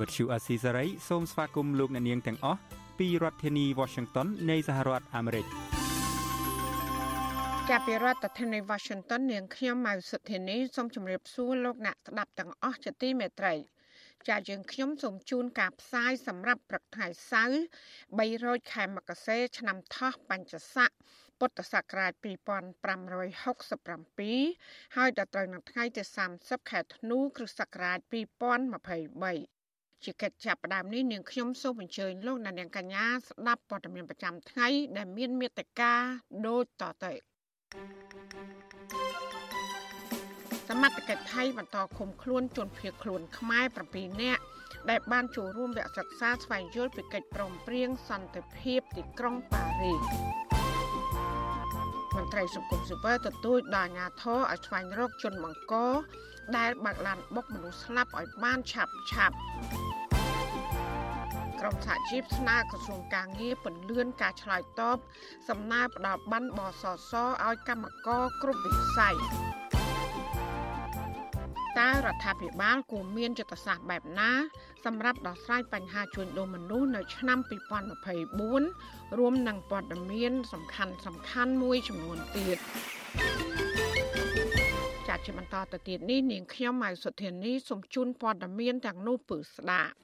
វត្តឈូអាស៊ីសេរីសូមស្វាគមន៍លោកអ្នកនាងទាំងអស់ពីរដ្ឋធានី Washington នៃសហរដ្ឋអាមេរិកចាប់ពីរដ្ឋធានី Washington នាងខ្ញុំម៉ៅសុធានីសូមជម្រាបសួរលោកអ្នកស្ដាប់ទាំងអស់ជាទីមេត្រីចាយើងខ្ញុំសូមជូនការផ្សាយសម្រាប់ព្រឹកថ្ងៃសៅរ៍300ខែមករាឆ្នាំថោះបញ្ញស័កពុទ្ធសករាជ2567ហើយដល់ត្រូវនៅថ្ងៃទី30ខែធ្នូគ្រិស្តសករាជ2023 ជាកិច្ចចាប់ផ្ដើមនេះនាងខ្ញុំសូមអញ្ជើញលោកអ្នកនាងកញ្ញាស្ដាប់ព័ត៌មានប្រចាំថ្ងៃដែលមានមេត្តាដូចតទៅសមត្ថកិច្ចថៃបន្តឃុំខ្លួនជនភៀសខ្លួនខ្មែរ7នាក់ដែលបានចូលរួមវគ្គសិក្សាស្វែងយល់ពីកិច្ចព្រមព្រៀងសន្តិភាពទីក្រុងប៉ារីសមន្ត្រីសង្គមស៊ីវិលទទូចដល់អាជ្ញាធរឲ្យស្វែងរកជនបង្កដែលបាក់ឡានបុកមនុស្សស្លាប់ឲ្យបានឆាប់ឆាប់ក្រុមសហជីពស្នើក្រសួងកាងារពន្លឿនការឆ្លើយតបសំណើផ្ដល់ប័ណ្ណបសសឲ្យកម្មករគ្រប់វិស័យ តើរដ្ឋាភិបាលគួរមានយុទ្ធសាស្ត្របែបណា សម្រាប់ដោះស្រាយបញ្ហាជួញដូរមនុស្សនៅឆ្នាំ2024រួមនឹងព័ត៌មាន សំខាន់សំខាន់មួយចំនួនទៀតចាត់ជាបន្តទៅទៀតនេះនាងខ្ញុំម៉ៅសុធានីសូមជូនព័ត៌មានទាំងនោះពឺស្ដាប់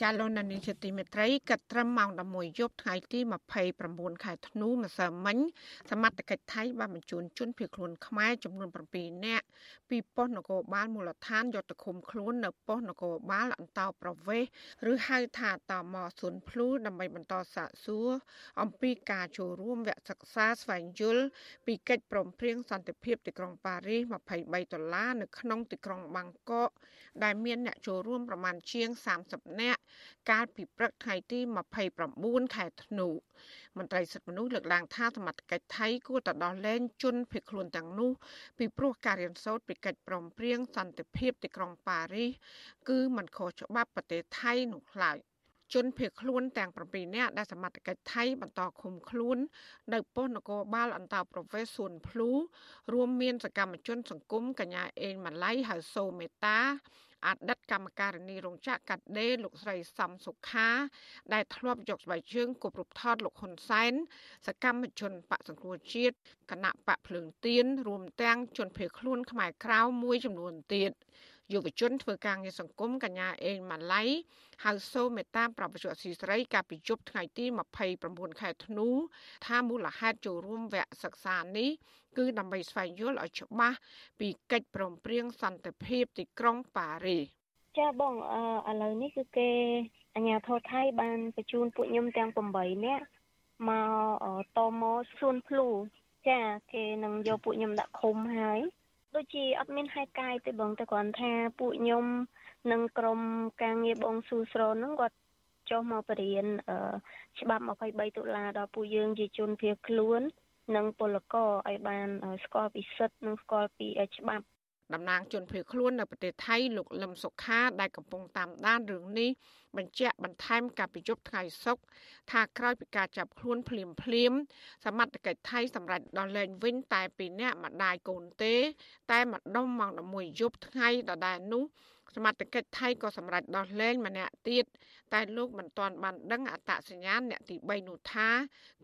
ចាលោកនានីជាទីមេត្រីកាត់ត្រឹមម៉ោង11យប់ថ្ងៃទី29ខែធ្នូម្សិលមិញសមត្ថកិច្ចថៃបានបញ្ជូនជនភៀសខ្លួនខ្មែរចំនួន7នាក់ពីប៉ុស្តិ៍នគរបាលមូលដ្ឋានយកទៅឃុំខ្លួននៅប៉ុស្តិ៍នគរបាលអន្តោប្រវេសន៍ឬហៅថាតមសួនភ្លូដើម្បីបន្តសាកសួរអំពីការចូលរួមវគ្គសិក្សាស្វែងយល់ពីកិច្ចព្រមព្រៀងសន្តិភាពទីក្រុងប៉ារីស23ដុល្លារនៅក្នុងទីក្រុងបាងកក ដែលមានអ្នកចូលរួមប្រមាណជាង30នាក់កាលពីព្រឹកថ្ងៃទី29ខែធ្នូមន្ត្រីសិទ្ធិមនុស្សលើកឡើងថាសមត្ថកិច្ចថៃគួរតែដោះលែងជនភៀសខ្លួនទាំងនោះពីព្រោះការរៀនសូត្រពីកិច្ចព្រមព្រៀងសន្តិភាពទីក្រុងប៉ារីសគឺមិនខុសច្បាប់ប្រទេសថៃនោះឡើយ ជនភៀសខ្លួនទាំង7នាក់ដែលសមត្ថកិច្ចថៃបន្តឃុំខ្លួន នៅប៉ុស្តិ៍នគរបាលអន្តោប្រវេសន៍សួនភ្លូរួមមានសកម្មជន សង្គមកញ្ញាអេងម៉ាឡៃហៅសូមេតាអតីតកម្មការនីរោងចក្រកាត់ដេរលោកស្រីសំសុខា ដែលធ្លាប់យកស្បែកជើងគប់រូបថតលោកហ៊ុនសែនសកម្មជនបកសង្គ្រោះជាតិគណៈបកភ្លើងទៀនរួមទាំងជនភៀសខ្លួនខ្មែរក្រៅមួយចំនួនទៀត យុវជនធ្វើការងារសង្គមកញ្ញាអេងម៉ាឡៃហៅសូមេតាប្រពន្ធអសីស្រីកាលពីយប់ថ្ងៃទី29ខែធ្នូថាមូលហេតុចូលរួមវគ្គសិក្សានេះគឺដើម្បីស្វែងយល់ឲ្យច្បាស់ពីកិច្ចព្រមព្រៀងសន្តិភាពទីក្រុងប៉ារីសចាបងអឺឥឡូវនេះគឺគេអាញាធរថៃបានបញ្ជូនពួកខ្ញុំទាំង8នាក់មកតមកសួនភ្លូចាគេនឹងយកពួកខ្ញុំដាក់ឃុំហើយ ដូចជាអត់មានហេតុកាយទេបងតែគ្រាន់ថាពួកខ្ញុំនិងក្រុមការងារបងស៊ូស្រនហ្នឹងគាត់ចុះមកបរៀនច្បាប់23តុលាដល់ពួកយើងជាជនភៀសខ្លួននិងពលករឲ្យបានស្គាល់ពីសិទ្ធិនិងស្គាល់ពីច្បាប់ តំណាងជនភៀសខ្លួននៅប្រទេសថៃលោកលឹមសុខាដែលកំពុងតាមដានរឿងនេះបញ្ជាក់បន្ថែមកាលពីយប់ថ្ងៃសុក្រថាក្រោយពីការចាប់ខ្លួនភ្លាមភ្លាមសមត្ថកិច្ចថៃសម្រេចដោះលែងវិញតែពីរនាក់ម្ដាយកូនទេ តែម្ដុំម៉ោង11យប់ថ្ងៃដដែលនោះសមត្ថកិច្ចថៃក៏សម្រេចដោះលែងម្នាក់ទៀតតែលោកមិនទាន់បានដឹងអត្តសញ្ញាណអ្នកទី3នោះថា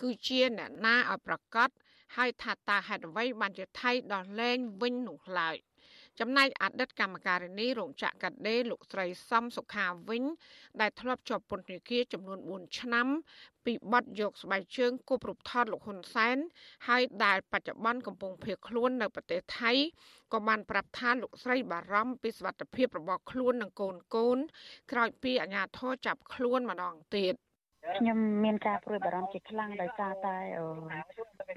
គឺជាអ្នកណាឲ្យប្រកាសហើយថាតើហេតុអ្វីបានជាថៃដោះលែងវិញនោះឡើយ ចំណែកអតីតកម្មការិនីរោងចក្រកាត់ដេរលោកស្រីសំសុខាវិញ ដែលធ្លាប់ជាប់ពន្ធនាគារចំនួន4ឆ្នាំ ពីបទយកស្បែកជើងគប់រូបថតលោកហ៊ុនសែនហើយដែលបច្ចុប្បន្នកំពុងភៀសខ្លួននៅប្រទេសថៃក៏បានប្រាប់ថាលោកស្រីបារម្ភពីសុវត្ថិភាពរបស់ខ្លួននិងកូនកូន ក្រោយពីអាជ្ញាធរចាប់ខ្លួនម្ដងទៀតខ្ញុំមានការព្រួយបារម្ភជាខ្លាំងដោយសារតែ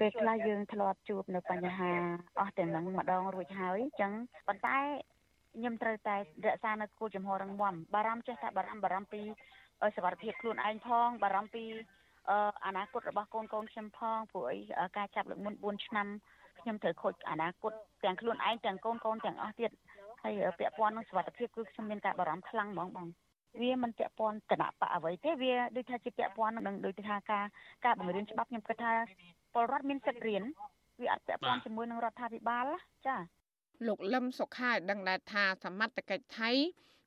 ពេលខ្លះយើងធ្លាប់ជួបនៅបញ្ហាអស់តែនឹងម្ដងរួចហើយអញ្ចឹងប៉ុន្តែខ្ញុំត្រូវតែរក្សានៅគោលចំហររឹងមាំបារម្ភចេះតែបារម្ភបារម្ភពីសុខភាពខ្លួនឯងផងបារម្ភពីអនាគតរបស់កូនកូនខ្ញុំផងព្រោះអីការចាប់លើកមុន4ឆ្នាំខ្ញុំត្រូវខូចអនាគតទាំងខ្លួនឯងទាំងកូនកូនទាំងអស់ទៀតហើយពាក់ព័ន្ធនឹងសុខភាពគឺខ្ញុំមានការបារម្ភខ្លាំងហ្មងបងវាមិនពាក់ព័ន្ធគណៈបកអ្វីទេវាដូចថាជាពាក់ព័ន្ធនឹងដូចថាការការបង្រៀនច្បាប់ខ្ញុំគិតថា ពលរដ្ឋមានសិទ្ធិរៀនវាអត់ពាក់ព័ន្ធជាមួយនឹងរដ្ឋាភិបាលចាលោកលឹមសុខាឲ្យដឹងដែរថាសមត្ថកិច្ចថៃ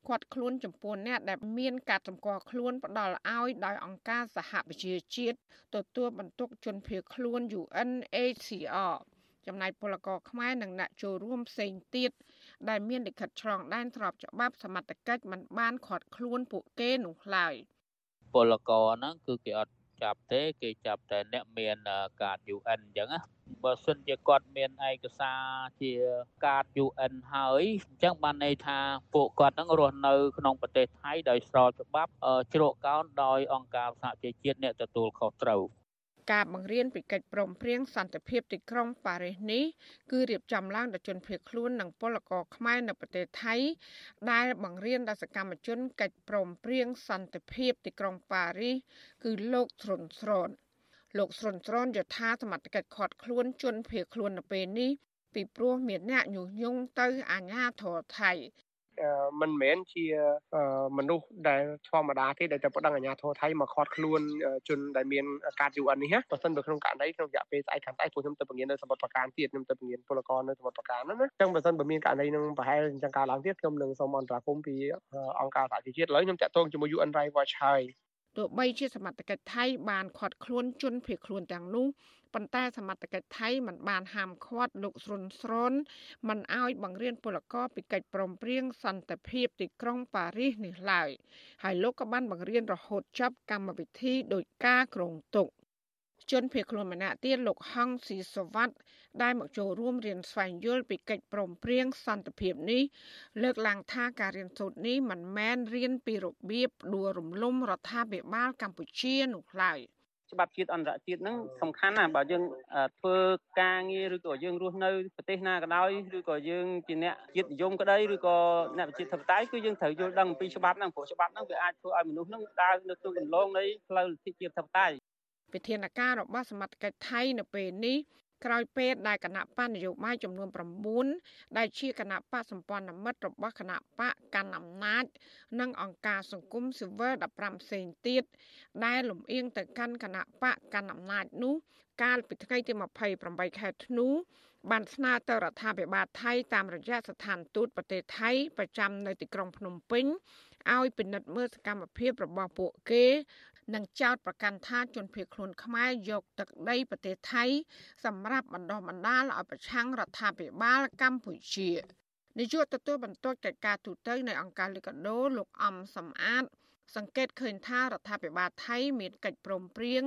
គាត់ខ្លួនចំពោះអ្នកដែលមានការសម្គាល់ខ្លួនផ្ដាល់ឲ្យដោយអង្គការសហប្រជាជាតិទទួលបន្ទុកជនភៀសខ្លួន UNHCR ចំណែកពលករខ្មែរនិងអ្នកចូលរួមផ្សេងទៀតដែលមានលិខិតឆ្លងដែនស្របច្បាប់សមត្ថកិច្ចមិនបានខាត់ខ្លួនពួកគេនោះឡើយពលករហ្នឹងគឺគេអត់ ចាប់ទេគេចាប់តែអ្នកមានកាត UN អញ្ចឹងណាបើសិនជាគាត់មានឯកសារជាកាត UN ហើយអញ្ចឹងបានន័យថាពួកគាត់នឹងរស់នៅក្នុងប្រទេសថៃដោយស្របច្បាប់ជ្រកកោនដោយអង្គការសហជីវជាតិអ្នកទទួលខុសត្រូវ ការបង្រៀនពីកិច្ចព្រមព្រៀងសន្តិភាពទីក្រុងប៉ារីសនេះគឺរៀបចំឡើងដោយជនភៀសខ្លួននិងពលករខ្មែរនៅប្រទេសថៃ ដែលបង្រៀនដល់សកម្មជនកិច្ចព្រមព្រៀងសន្តិភាពទីក្រុងប៉ារីសគឺលោកស្រុនស្រនលោកស្រុនស្រនយថាសមត្ថកិច្ចខាត់ខ្លួនជនភៀសខ្លួននៅពេលនេះពីព្រោះមានអ្នកញុះញង់ទៅអាជ្ញាធរថៃ មិនមែនជាមនុស្សដែលធម្មតាទេដែលតែប្តឹងអាជ្ញាធរថៃមកខាត់ខ្លួនជនដែលមានកាត UN នេះណាបើសិនបើក្នុងករណីក្នុងរយៈពេលស្អែកខាងស្អែកពួកខ្ញុំទៅបង្រៀននៅសមុទ្រប្រការទៀតខ្ញុំទៅបង្រៀនពលករនៅសមុទ្រប្រការហ្នឹងណាអញ្ចឹងបើសិនបើមានករណីនឹងប្រហែលអញ្ចឹងការឡើងទៀតខ្ញុំនឹងសូមអន្តរាគមន៍ពីអង្គការសហជីវជាតិឥឡូវខ្ញុំតាក់ទងជាមួយ UN Rights Watch ហើយទោះបីជាសមត្ថកិច្ចថៃបានខាត់ខ្លួនជនភៀសខ្លួនទាំងនោះ ប៉ុន្តែសមត្ថកិច្ចថៃមិនបានហាមឃាត់លោកស្រុនស្រនមិនឲ្យបង្រៀនពលករពីកិច្ចព្រមព្រៀងសន្តិភាពទីក្រុងប៉ារីសនេះឡើយហើយលោកក៏បានបង្រៀនរហូតចប់កម្មវិធីដោយការគ្រងទុកជនភៀសខ្លួនម្នាក់ទៀតលោកហងស៊ីសវ័តដែលមកចូលរួមរៀនស្វែងយល់ពីកិច្ចព្រមព្រៀងសន្តិភាពនេះលើកឡើងថាការរៀនសូត្រនេះមិនមែនរៀនពីរបៀបដួលរំលំរដ្ឋាភិបាលកម្ពុជានោះឡើយ ច្បាប់ជាតិអន្តរជាតិហ្នឹងសំខាន់ណាស់បើយើងធ្វើការងារឬក៏យើងរស់នៅប្រទេសណាក៏ដោយឬក៏យើងជាអ្នកជាតិនិយមក្តីឬក៏អ្នកប្រជាធិបតេយ្យគឺយើងត្រូវយល់ដឹងអំពីច្បាប់ហ្នឹងព្រោះច្បាប់ហ្នឹងវាអាចធ្វើឲ្យមនុស្សហ្នឹងដើរនៅក្នុងគន្លងនៃផ្លូវលទ្ធិជាតិធិបតេយ្យវិធានការរបស់សមត្ថកិច្ចថៃនៅពេលនេះ ក្រោយពេលដែលគណៈបកនយោបាយចំនួន9ដែលជាគណៈបកសម្ព័ន្ធមិត្តរបស់គណៈបកកាន់អំណាច និងអង្គការសង្គមស៊ីវិល15ផ្សេងទៀតដែលលំអៀងទៅកាន់គណៈបកកាន់អំណាចនោះកាលពីថ្ងៃទី28ខែធ្នូបានស្នើទៅរដ្ឋាភិបាលថៃតាមរយៈស្ថានទូតប្រទេសថៃប្រចាំនៅទីក្រុងភ្នំពេញឲ្យពិនិត្យមើលសកម្មភាពរបស់ពួកគេ និងចោទប្រកាន់ថាជនភៀសខ្លួនខ្មែរយកទឹកដីប្រទេសថៃ សម្រាប់បណ្ដោះបណ្ដាលឲ្យប្រឆាំងរដ្ឋាភិបាលកម្ពុជានាយកទទួលបន្ទុកកិច្ចការទូតនៅអង្គការលីកាដូលោកអំសំអាត សង្កេតឃើញថារដ្ឋាភិបាលថៃមានកិច្ចព្រមព្រៀង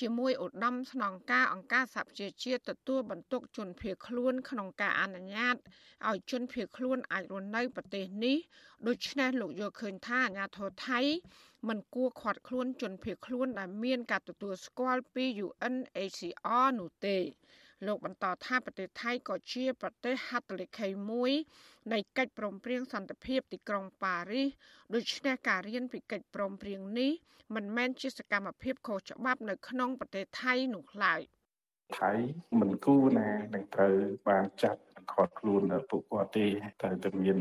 ជាមួយឧត្តមស្នងការអង្គការសហប្រជាជាតិទទួលបន្ទុកជនភៀសខ្លួនក្នុងការអនុញ្ញាតឲ្យជនភៀសខ្លួនអាចរស់នៅប្រទេសនេះដូច្នេះលោកយល់ឃើញថាអាញាធរថៃមិនគួរខាត់ខ្លួនជនភៀសខ្លួនដែលមានការទទួលស្គាល់ពី UNHCR នោះទេ លោកបន្តថាប្រទេសថៃក៏ជាប្រទេសហត្ថលេខីមួយនៃកិច្ចព្រមព្រៀងសន្តិភាពទីក្រុងប៉ារីសដូច្នេះការរៀនពីកិច្ចព្រមព្រៀងនេះមិនមែនជាសកម្មភាពខុសច្បាប់នៅក្នុងប្រទេសថៃនោះឡើយថៃមិនគួរណានឹងត្រូវបានចាប់ខាត់ខ្លួនពួកគាត់ទេត្រូវតែមាន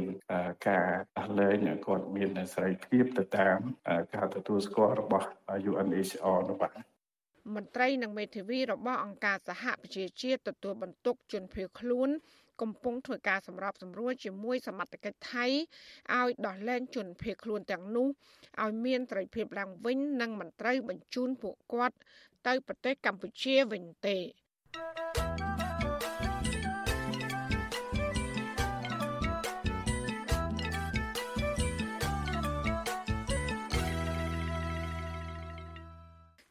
ការអះលែងឲ្យគាត់មានសេរីភាពទៅតាមការទទួលស្គាល់របស់ UNHCR នោះបាទ មន្ត្រីនិងមេធាវីរបស់អង្គការសហប្រជាជាតិទទួលបន្ទុកជនភៀសខ្លួនកំពុងធ្វើការសម្របសម្រួលជាមួយសមត្ថកិច្ចថៃឲ្យដោះលែងជនភៀសខ្លួនទាំងនោះឲ្យមានត្រីភាពឡើងវិញនិងមិនត្រូវបញ្ជូនពួកគាត់ទៅប្រទេសកម្ពុជាវិញទេ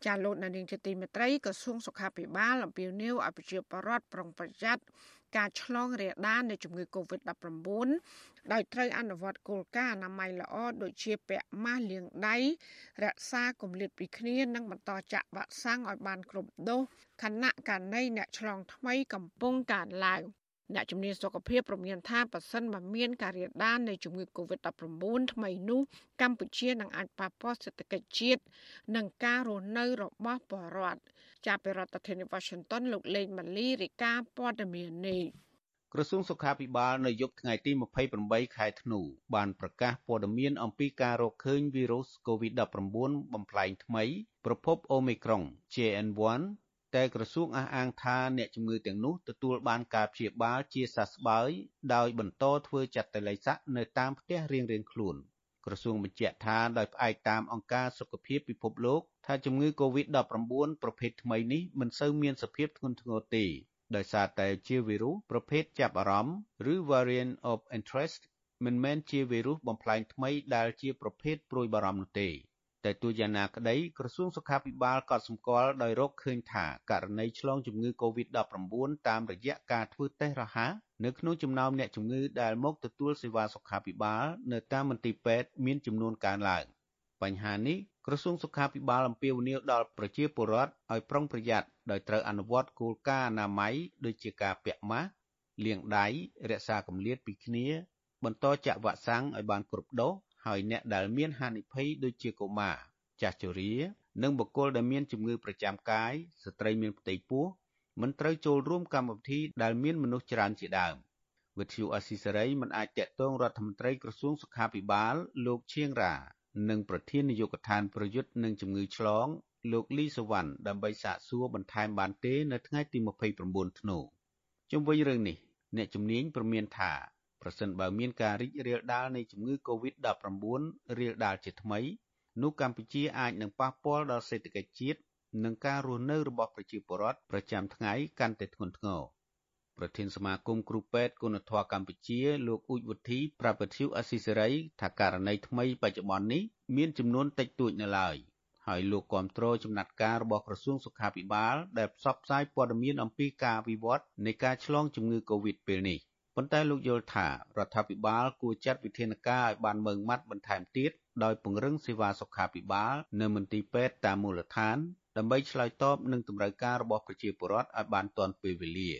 ចាលោកនាងជាទីមេត្រីក្រសួងសុខាភិបាលអំពាវនាវឲ្យប្រជាពលរដ្ឋប្រុងប្រយ័ត្នការឆ្លងរាលដាលនៃជំងឺ Covid-19 ដោយត្រូវអនុវត្តគោលការណ៍អនាម័យល្អដូចជាពាក់ម៉ាស់លាងដៃរក្សាគម្លាតពីគ្នានិងបន្តចាក់វ៉ាក់សាំងឲ្យបានគ្រប់ដូសខណៈករណីអ្នកឆ្លងថ្មីកំពុងកើនឡើង អ្នកជំនាញសុខភាពប្រមានថាប៉ះសិនបើមានការរាលដាលនៃជំងឺ Covid-19 ថ្មីនោះកម្ពុជានឹងអាចប៉ះពាល់សេដ្ឋកិច្ចជាតិនិងការរស់នៅរបស់ប្រជាពលរដ្ឋចាប់ពីរដ្ឋធានី Washington លោកលេងម៉ាលីរាយការណ៍ព័ត៌មាននេះក្រសួងសុខាភិបាលនៅយប់ថ្ងៃទី28ខែធ្នូបានប្រកាសព័ត៌មានអំពីការរកឃើញវីរុស COVID-19 បំផ្លែងថ្មី ប្រភព Omicron JN1 តែក្រសួងអះអាងថាអ្នកជំងឺទាំងនោះទទួលបានការព្យាបាលជាសះស្បើយដោយបន្តធ្វើចាត់តេល័យស័កនៅតាមផ្ទះរៀងៗខ្លួនក្រសួងបញ្ជាក់ថាដោយផ្អែកតាមអង្គការសុខភាពពិភពលោកថាជំងឺ Covid-19 ប្រភេទថ្មីនេះមិនសូវមានសភាពធ្ងន់ធ្ងរទេដោយសារតែជាវីរុសប្រភេទចាប់អារម្មណ៍ឬ variant of interest មិនមែនជាវីរុសបំផ្លែងថ្មីដែលជាប្រភេទព្រួយបារម្ភនោះទេ តែទោះយ៉ាងណាក្តីក្រសួងសុខាភិបាលក៏សម្គាល់ដោយរកឃើញថាករណីឆ្លងជំងឺ Covid-19 តាមរយៈការធ្វើតេស្តរហ័សនៅក្នុងចំណោមអ្នកជំងឺដែលមកទទួលសេវាសុខាភិបាលនៅតាមមន្ទីរពេទ្យមានចំនួនកើនឡើងបញ្ហានេះក្រសួងសុខាភិបាលអំពាវនាវដល់ប្រជាពលរដ្ឋឲ្យប្រុងប្រយ័ត្នដោយត្រូវអនុវត្តគោលការណ៍អនាម័យដូចជាការពាក់ម៉ាស់លាងដៃរក្សាគម្លាតពីគ្នា បន្តចាក់វ៉ាក់សាំងឲ្យបានគ្រប់ដូស ហើយអ្នកដែលមានហានិភ័យដូចជាកុមារចាស់ជរានិងបុគ្គលដែលមានជំងឺប្រចាំកាយស្ត្រីមានផ្ទៃពោះមិនត្រូវចូលរួមកម្មវិធីដែលមានមនុស្សច្រើនជាដើមវិទ្យុអស៊ីសេរីមិនអាចតាក់ទងរដ្ឋមន្ត្រីក្រសួងសុខាភិបាលលោកឈៀងរ៉ានិងប្រធាននាយកដ្ឋានប្រយុទ្ធនឹងជំងឺឆ្លងលោកលីសវណ្ណដើម្បីសាកសួរបន្ថែមបានទេនៅថ្ងៃទី29ធ្នូជុំវិញរឿងនេះអ្នកជំនាញព្រមានថា ប្រសិនបើមានការរីករាលដាលនៃជំងឺ Covid-19 រាលដាលជាថ្មីនោះកម្ពុជាអាចនឹងប៉ះពាល់ដល់សេដ្ឋកិច្ចជាតិនិងការរស់នៅរបស់ប្រជាពលរដ្ឋប្រចាំថ្ងៃកាន់តែធ្ងន់ធ្ងរប្រធានសមាគមគ្រូពេទ្យគុណធម៌កម្ពុជាលោកអ៊ូចវុធីប្រាប់វិទ្យុអស៊ីសេរីថាករណីថ្មីបច្ចុប្បន្ននេះមានចំនួនតិចតួចនៅឡើយហើយលោកគាំទ្រចំណាត់ការរបស់ក្រសួងសុខាភិបាលដែលផ្សព្វផ្សាយព័ត៌មានអំពីការវិវត្តនៃការឆ្លងជំងឺ Covid ពេលនេះ ប៉ុន្តែលោកយល់ថារដ្ឋាភិបាលគួរចាត់វិធានការឲ្យបានម៉ឺងម៉ាត់បន្ថែមទៀតដោយពង្រឹងសេវាសុខាភិបាលនៅមន្ទីរពេទ្យតាមមូលដ្ឋានដើម្បីឆ្លើយតបនឹងតម្រូវការរបស់ប្រជាពលរដ្ឋឲ្យបានទាន់ពេលវេលា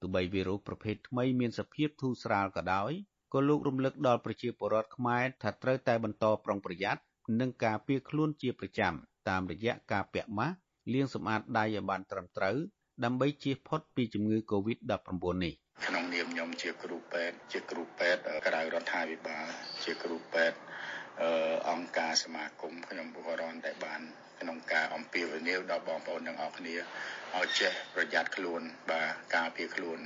ទោះបីវីរុសប្រភេទថ្មីមានសភាពធូរស្រាលក៏ដោយក៏លោករំលឹកដល់ប្រជាពលរដ្ឋខ្មែរថាត្រូវតែបន្តប្រុងប្រយ័ត្ននិងការពារខ្លួនជាប្រចាំតាមរយៈការពាក់ម៉ាស់លាងសម្អាតដៃឲ្យបានត្រឹមត្រូវ ដើម្បីជៀសផុតពីជំងឺ Covid-19 នេះក្នុងនាមខ្ញុំជាគ្រូពេទ្យជាគ្រូពេទ្យក្រៅរដ្ឋាភិបាលជាគ្រូពេទ្យអង្គការសមាគមខ្ញុំក៏រនតែបានក្នុងការអំពាវនាវដល់បងប្អូនទាំងអស់គ្នាឲ្យចេះប្រយ័ត្នខ្លួនបាទការពារខ្លួន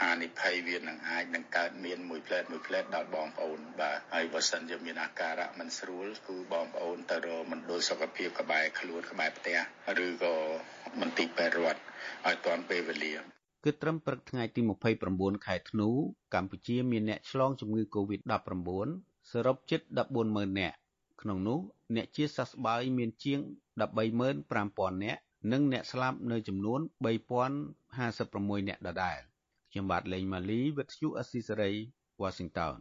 ហានិភ័យវានឹងអាចនឹងកើតមានមួយផ្លែតមួយផ្លែតដល់បងប្អូនបាទហើយបើសិនជាមានអាការៈមិនស្រួលគឺបងប្អូនទៅរកមណ្ឌលសុខភាពក្បែរខ្លួនក្បែរផ្ទះឬក៏មន្ទីរពេទ្យរដ្ឋឲ្យទាន់ពេលវេលាគឺត្រឹមព្រឹកថ្ងៃទី29ខែធ្នូកម្ពុជាមានអ្នកឆ្លងជំងឺ Covid-19 សរុបជិត140,000នាក់ក្នុងនោះអ្នកជាសះស្បើយមានជាង135,000នាក់និងអ្នកស្លាប់នៅចំនួន3056នាក់ដដែល ខ្ញុំបាទលេងម៉ាលីវិទ្យុអស៊ីសេរី Washington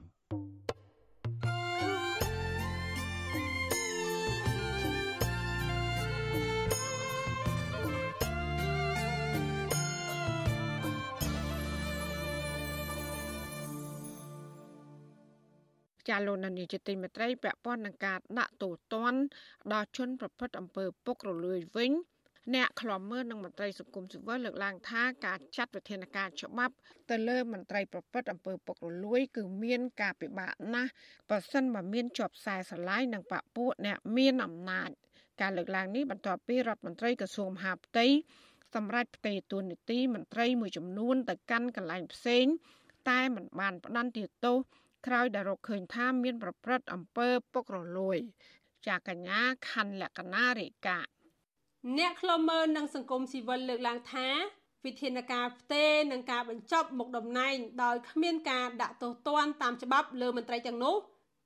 ចាលោកនានីជាទីមេត្រីពាក់ព័ន្ធនឹងការដាក់ទោសទណ្ឌដល់ជនប្រព្រឹត្តអំពើពុករលួយវិញ អ្នកខ្លំមើលនឹងមន្ត្រីសង្គមស៊ីវិលលើកឡើងថាការចាត់វិធានការច្បាប់ទៅលើមន្ត្រីប្រព្រឹត្តអំពើពុករលួយ គឺមានការពិបាកណាស់បើសិនបើមានជាប់ខ្សែស្រឡាយនឹងបពពួកអ្នកមានអំណាចការលើកឡើងនេះបន្ទាប់ពីរដ្ឋមន្ត្រីក្រសួងមហាផ្ទៃសម្រាប់ផ្ទេរតួនាទីមន្ត្រីមួយចំនួនទៅកាន់កន្លែងផ្សេង តែមិនបានផ្ដន្ទាទោសក្រោយដែលរកឃើញថាមានប្រព្រឹត្តអំពើពុករលួយ ចាកញ្ញាខណ្ឌលក្ខណារិកា អ្នកខ្លមើនឹងសង្គមស៊ីវិលលើកឡើងថា វិធានការផ្ទេរនិងការបញ្ចប់មុខតំណែងដោយគ្មានការដាក់ទោសទណ្ឌតាមច្បាប់លើមន្ត្រីទាំងនោះ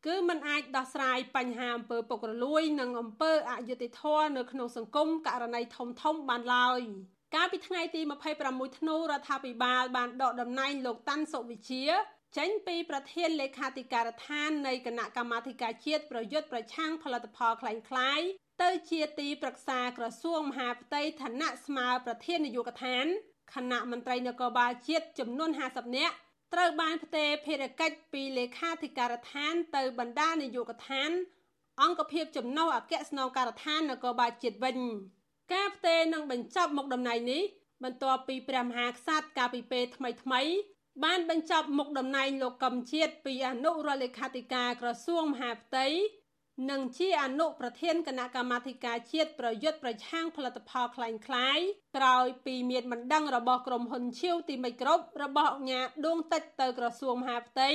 គឺมันអាចដោះស្រាយបញ្ហាអំពើពុករលួយ និងអំពើអយុត្តិធម៌នៅក្នុងសង្គមករណីធំធំបានឡើយកាលពីថ្ងៃទី26ធ្នូរដ្ឋាភិបាលបានដកតំណែងលោកតាន់សុវិជាចេញពីប្រធានលេខាធិការដ្ឋាននៃគណៈកម្មាធិការជាតិប្រយុទ្ធប្រឆាំងផលិតផលក្លែងក្លាយ ទៅជាទីប្រឹក្សាក្រសួងមហាផ្ទៃឋានៈស្មើប្រធាននាយកដ្ឋានគណៈមន្ត្រីនគរបាលជាតិចំនួន50នាក់ត្រូវបានផ្ទេរភារកិច្ចពីលេខាធិការដ្ឋានទៅបណ្ដានាយកដ្ឋាន អង្គភាពចំណុះអគ្គស្នងការដ្ឋាននគរបាលជាតិវិញ ការផ្ទេរនឹងបញ្ចប់មុខតំណែងនេះបន្ទាប់ពីព្រះមហាក្សត្រកាលពីពេលថ្មីថ្មីបានបញ្ចប់មុខតំណែងលោកកឹមជាតិពីអនុរដ្ឋលេខាធិការក្រសួងមហាផ្ទៃ និងជាអនុប្រធានគណៈកម្មាធិការជាតិប្រយុទ្ធប្រឆាំងផលិតផលคล้ายคล้ายក្រោយពីមានបណ្ដឹងរបស់ក្រុមហ៊ុនឈៀវទីមិចគ្រប់របស់អង្គការដួងតិចទៅក្រសួងមហាផ្ទៃ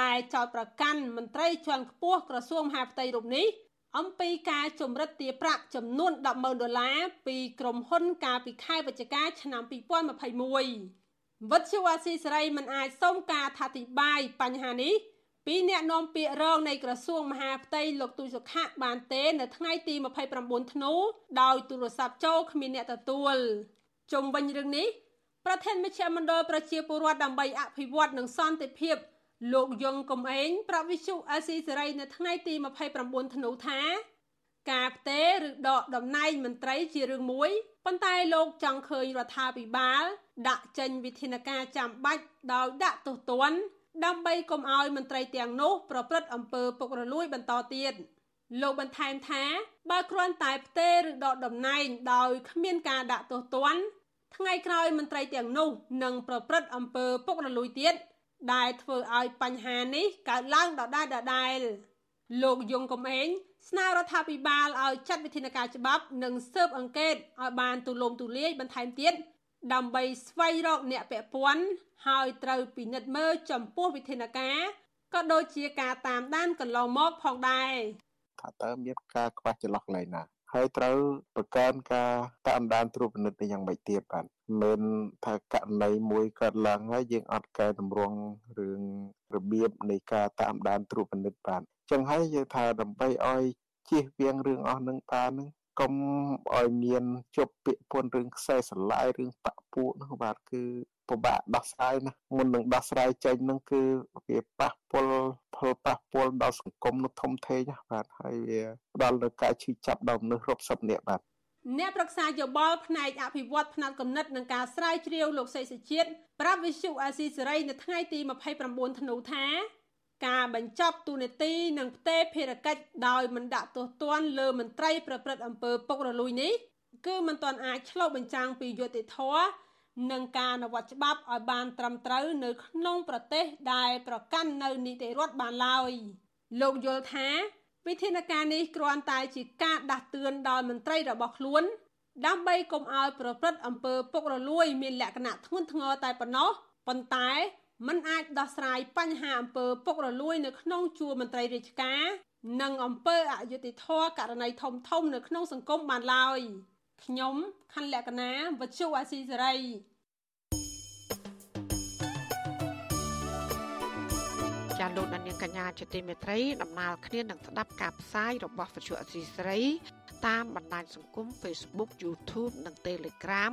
ដែលចោទប្រកាន់មន្ត្រីជាន់ខ្ពស់ក្រសួងមហាផ្ទៃរូបនេះអំពីការជំរិតទារប្រាក់ចំនួន100000ដុល្លារពីក្រុមហ៊ុនកាលពីខែវិច្ឆិកាឆ្នាំ2021វិទ្យុអាស៊ីសេរីមិនអាចសុំការអធិប្បាយបញ្ហានេះ ពីអ្នកនាំពាក្យរងនៃក្រសួងមហាផ្ទៃលោកទូចសុខៈបានទេ នៅថ្ងៃទី29ធ្នូដោយទូរស័ព្ទចូលគ្មានអ្នកទទួលជុំវិញរឿងនេះប្រធានមជ្ឈមណ្ឌលប្រជាពលរដ្ឋដើម្បីអភិវឌ្ឍនិងសន្តិភាពលោកយងកំឯងប្រវិសុអាស៊ីសេរីនៅថ្ងៃទី29ធ្នូថាការផ្ទេរឬដកតំណែងមន្ត្រីជារឿងមួយប៉ុន្តែលោកចង់ឃើញរដ្ឋាភិបាល ដាក់ចេញវិធានការចាំបាច់ដោយដាក់ទោសទណ្ឌ ដើម្បីកុំឲ្យមន្ត្រីទាំងនោះប្រព្រឹត្តអំពើពុករលួយបន្តទៀតលោកបន្ថែមថាបើគ្រាន់តែផ្ទេរឬដកតំណែងដោយគ្មានការដាក់ទោសទណ្ឌថ្ងៃក្រោយមន្ត្រីទាំងនោះនឹងប្រព្រឹត្តអំពើពុករលួយទៀតដែលធ្វើឲ្យបញ្ហានេះកើតឡើងដដែលដដែលលោកយងកំឯងស្នើរដ្ឋាភិបាលឲ្យចាត់វិធានការច្បាប់និងស៊ើបអង្កេតឲ្យបានទូលំទូលាយបន្ថែមទៀត ដើម្បីស្វែងរកអ្នកពាក់ព័ន្ធហើយត្រូវពិនិត្យមើលចំពោះវិធានការក៏ដូចជាការតាមដានកន្លងមកផងដែរថាតើមានការខ្វះចន្លោះកន្លែងណាហើយត្រូវបង្កើនការតាមដានត្រួតពិនិត្យនេះយ៉ាងម៉េចទៀតបាទមិនថាករណីមួយកើតឡើងហើយយើងអត់កែតម្រង់រឿងរបៀបនៃការតាមដានត្រួតពិនិត្យបាទចឹងហើយយើងថាដើម្បីឲ្យជៀសវាងរឿងអស់នឹងបាននឹង កុំឲ្យមានជប់ពាក្យពន្ធរឿងខ្សែស្រឡាយរឿងបាក់ពួកនោះបាទគឺពិបាកដោះស្រាយណាមុននឹងដោះស្រាយចេញនឹងគឺវាប៉ះពលផលប៉ះពលដល់សង្គមនោះធំធេងណាបាទហើយវាផ្ដល់នូវការឈឺចាប់ដល់មនុស្សរាប់សិបនាក់បាទអ្នកប្រឹក្សាយោបល់ផ្នែកអភិវឌ្ឍផ្នែកកំណត់និងការស្រាវជ្រាវលោកសេសជាតិប្រាប់វិសុអាស៊ីសេរីនៅថ្ងៃទី29ធ្នូថា ការបញ្ចប់ទូនាទីនិងផ្ទេរភារកិច្ចដោយមិនដាក់ទោសទណ្ឌលើមន្ត្រីប្រព្រឹត្តអំពើពុករលួយនេះគឺមិនទាន់អាចឆ្លុះបញ្ចាំងពីយុត្តិធម៌និងការអនុវត្តច្បាប់ឲ្យបានត្រឹមត្រូវនៅក្នុងប្រទេសដែលប្រកាន់នៅនីតិរដ្ឋបានឡើយលោកយល់ថាវិធានការនេះគ្រាន់តែជាការដាស់តឿនដល់មន្ត្រីរបស់ខ្លួនដើម្បីកុំឲ្យប្រព្រឹត្តអំពើពុករលួយមានលក្ខណៈធ្ងន់ធ្ងរតែប៉ុណ្ណោះប៉ុន្តែ มันអាចដោះស្រាយបញ្ហាអំពើពុករលួយនៅក្នុងជួរមន្ត្រីរាជការនិងអំពើអយុត្តិធម៌ករណីធំធំនៅក្នុងសង្គមបានឡើយខ្ញុំខណ្ឌលក្ខណាវັດជូអាស៊ីសេរីចាលោកនាងកញ្ញាជាទីមេត្រីដំណើរគ្នានឹងស្ដាប់ការផ្សាយរបស់វិទ្យុអស៊ីសេរីតាមបណ្ដាញសង្គម Facebook YouTube និង Telegram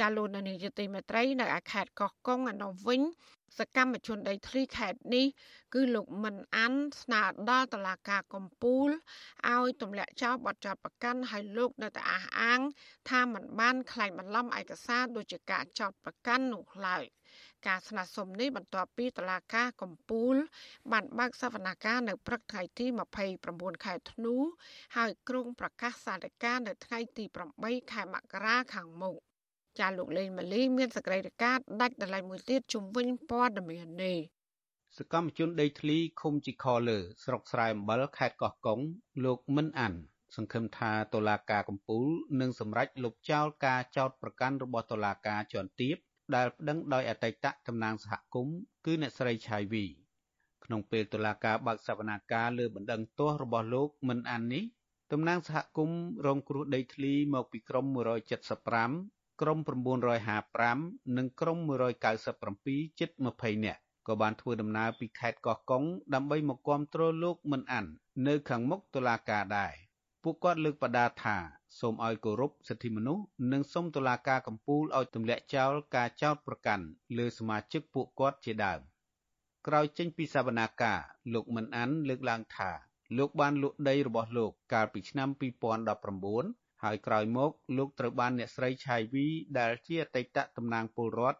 ចាលោកនានីយតិមេត្រីនៅឯខេត្តកោះកុងឯនោះវិញ សកម្មជនដីធ្លីខេត្តនេះ គឺលោកមិនអាន់ស្នើដល់តុលាការកំពូលឲ្យទម្លាក់ចោលបទចោទប្រកាន់ឲ្យលោកនៅតែអះអាង ថាមិនបានក្លែងបន្លំឯកសារដូចជាការចោទប្រកាន់នោះឡើយការស្នើសុំនេះបន្ទាប់ពីតុលាការកំពូល បានបើកសវនកម្មនៅព្រឹកថ្ងៃទី29ខែធ្នូហើយក្រុងប្រកាសសាលកានៅថ្ងៃទី8ខែមករាខាងមុខ ចាលោកលេងម៉ាលីមានសក្តិការដាច់ដライមួយទៀតជំវិញព័ត៌មាននេះសកម្មជនដីធ្លីឃុំជីខលើស្រុកស្រែអំបិលខេត្តកោះកុងលោកមិនអានសង្ឃឹមថាតុលាការកំពូលនឹងសម្រេចលុបចោលការចោទប្រកាន់របស់តុលាការជាន់ទាបដែលប្តឹងដោយអតីតតំណាងសហគមន៍គឺអ្នកស្រីឆៃវីក្នុងពេលតុលាការបើកសវនាការលើបណ្ដឹងទោសរបស់លោកមិនអាននេះតំណាងសហគមន៍រងគ្រោះដីធ្លីមកពីក្រម175 ក្រម955និងក្រម197ជិត20នាក់ក៏បានធ្វើដំណើរពីខេត្តកោះកុងដើម្បីមកគាំទ្រលោកមិនអាននៅខាងមុខតុលាការដែរពួកគាត់លើកបដាថាសូមឲ្យគោរពសិទ្ធិមនុស្សនិងសូមតុលាការកំពូលឲ្យទម្លាក់ចោលការចោទប្រកាន់លើសមាជិកពួកគាត់ជាដើមក្រោយចេញពីសវនាការលោកមិនអានលើកឡើងថាលោកបានលក់ដីរបស់លោកកាលពីឆ្នាំ2019 ហើយក្រោយមកលោកត្រូវបានអ្នកស្រីឆៃវីដែលជាអតីតតំណាងពលរដ្ឋ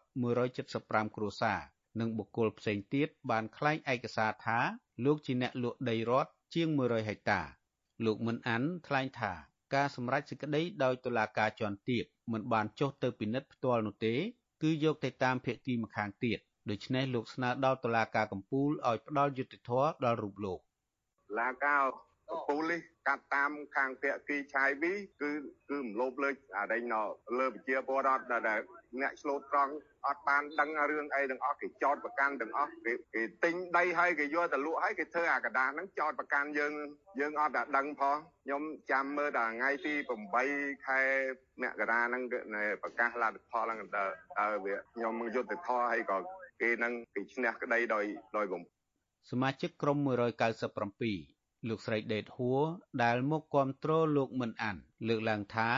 175គ្រួសារនិងបុគ្គលផ្សេងទៀតបានក្លែងឯកសារថាលោកជាអ្នកលក់ដីរដ្ឋជាង100ហិកតា លោកមិនអានថ្លែងថាការសម្រេចសេចក្តីដោយតុលាការជាន់ទាបមិនបានចុះទៅពិនិត្យផ្ទាល់នោះទេ គឺយកទៅតាមភាគីម្ខាងទៀតដូច្នេះលោកស្នើដល់តុលាការកំពូលឲ្យផ្ដល់យុត្តិធម៌ដល់រូបលោកឡាការកំពូលនេះ កាត់តាមខាងភាគីឆាយវីគឺគឺមលោបលើអារែងណលើប្រជាពលរដ្ឋដែលអ្នកឆ្លូតត្រង់អត់បានដឹងរឿងអីទាំងអស់គេចោតប្រកាន់ទាំងអស់គេគេទិញដីហើយគេយកទៅលក់ហើយគេធ្វើអាកដាហ្នឹងចោតប្រកាន់យើងយើងអត់តែដឹងផងខ្ញុំចាំមើលដល់ថ្ងៃទី8ខែមករាហ្នឹងប្រកាសលទ្ធផលហ្នឹងតើតើវាខ្ញុំយុទ្ធធរហើយក៏គេនឹងគេឈ្នះក្តីដោយដោយបំសមាជិកក្រុម197 លោកស្រីដេតហួរដែលមកគាំទ្រលោកមិនអានលើកឡើងថា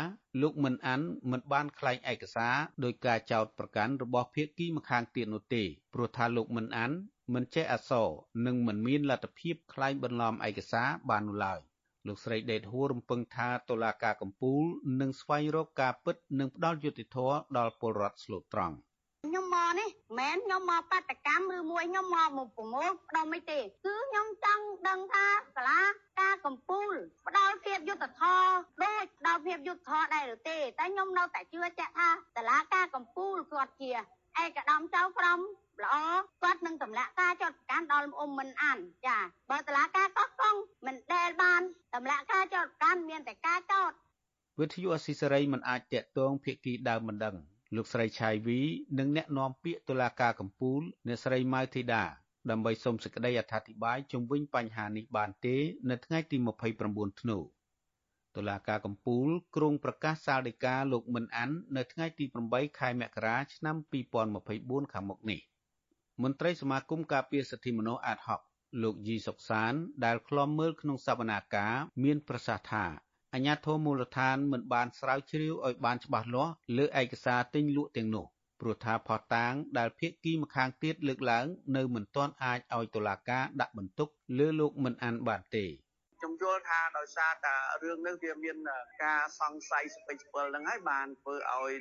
លោកមិនអានមិនបានក្លែងឯកសារដោយការចោទប្រកាន់របស់ភាគីម្ខាងទៀតនោះទេព្រោះថាលោកមិនអានមិនចេះអក្សរនិងមិនមានលទ្ធភាពក្លែងបន្លំឯកសារបាននោះឡើយលោកស្រីដេតហួររំពឹងថាតុលាការកំពូលនឹងស្វែងរកការពិតនិងផ្ដល់យុត្តិធម៌ដល់ពលរដ្ឋស្លូតត្រង់ខ្ញុំមក នេះមិនមែនខ្ញុំមកបាតកម្មឬមួយខ្ញុំមកមកប្រមូលផ្ដុំអីទេគឺខ្ញុំចង់ដឹងថាសាលាការកម្ពុជាផ្ដល់ភាពយុត្តិធម៌ដូចផ្ដល់ភាពយុត្តិធម៌ដែរឬទេតែខ្ញុំនៅតែជឿជាក់ថាសាលាការកម្ពុជាគាត់ជាឯកឧត្តមចៅក្រមល្អគាត់នឹងទម្លាក់ការចោតប្រកាន់ដល់អ៊ុំមិនអានចាបើតឡាការកោះកុងមិនដែលបានទម្លាក់ការចោតប្រកាន់មានតែការចោតវិទ្យុអស៊ីសេរីមិនអាចតាក់ទងភាគីដើមមិនដឹង លោកស្រីឆៃវីនិងអ្នកនាំពាក្យតុលាការកំពូលអ្នកស្រីម៉ៅធីតាដើម្បីសូមសេចក្តីអត្ថាធិប្បាយជុំវិញបញ្ហានេះបានទេ នៅថ្ងៃទី29ធ្នូតុលាការកំពូលគ្រងប្រកាសសាលដីកាលោកមិនអាននៅថ្ងៃទី8ខែមករាឆ្នាំ2024ខាងមុខនេះមន្ត្រីសមាគមការពារសិទ្ធិមនុស្សអាតហុកលោកយីសុកសានដែលឃ្លាំមើលក្នុងសវនាការមានប្រសាសន៍ថា អាជ្ញាធរមូលដ្ឋានមិនបានស្រាវជ្រាវឲ្យបានច្បាស់លាស់លើឯកសារទិញលក់ទាំងនោះព្រោះថាផតតាងដែលភាគីម្ខាងទៀតលើកឡើង នៅមិនទាន់អាចឲ្យតុលាការដាក់បន្ទុកលើលោកមិនអានបានទេ ខ្ញុំយល់ថាដោយសារតែរឿងនេះវាមានការសង្ស័យស្ពេចស្ពិលហ្នឹងហើយបានធ្វើឲ្យ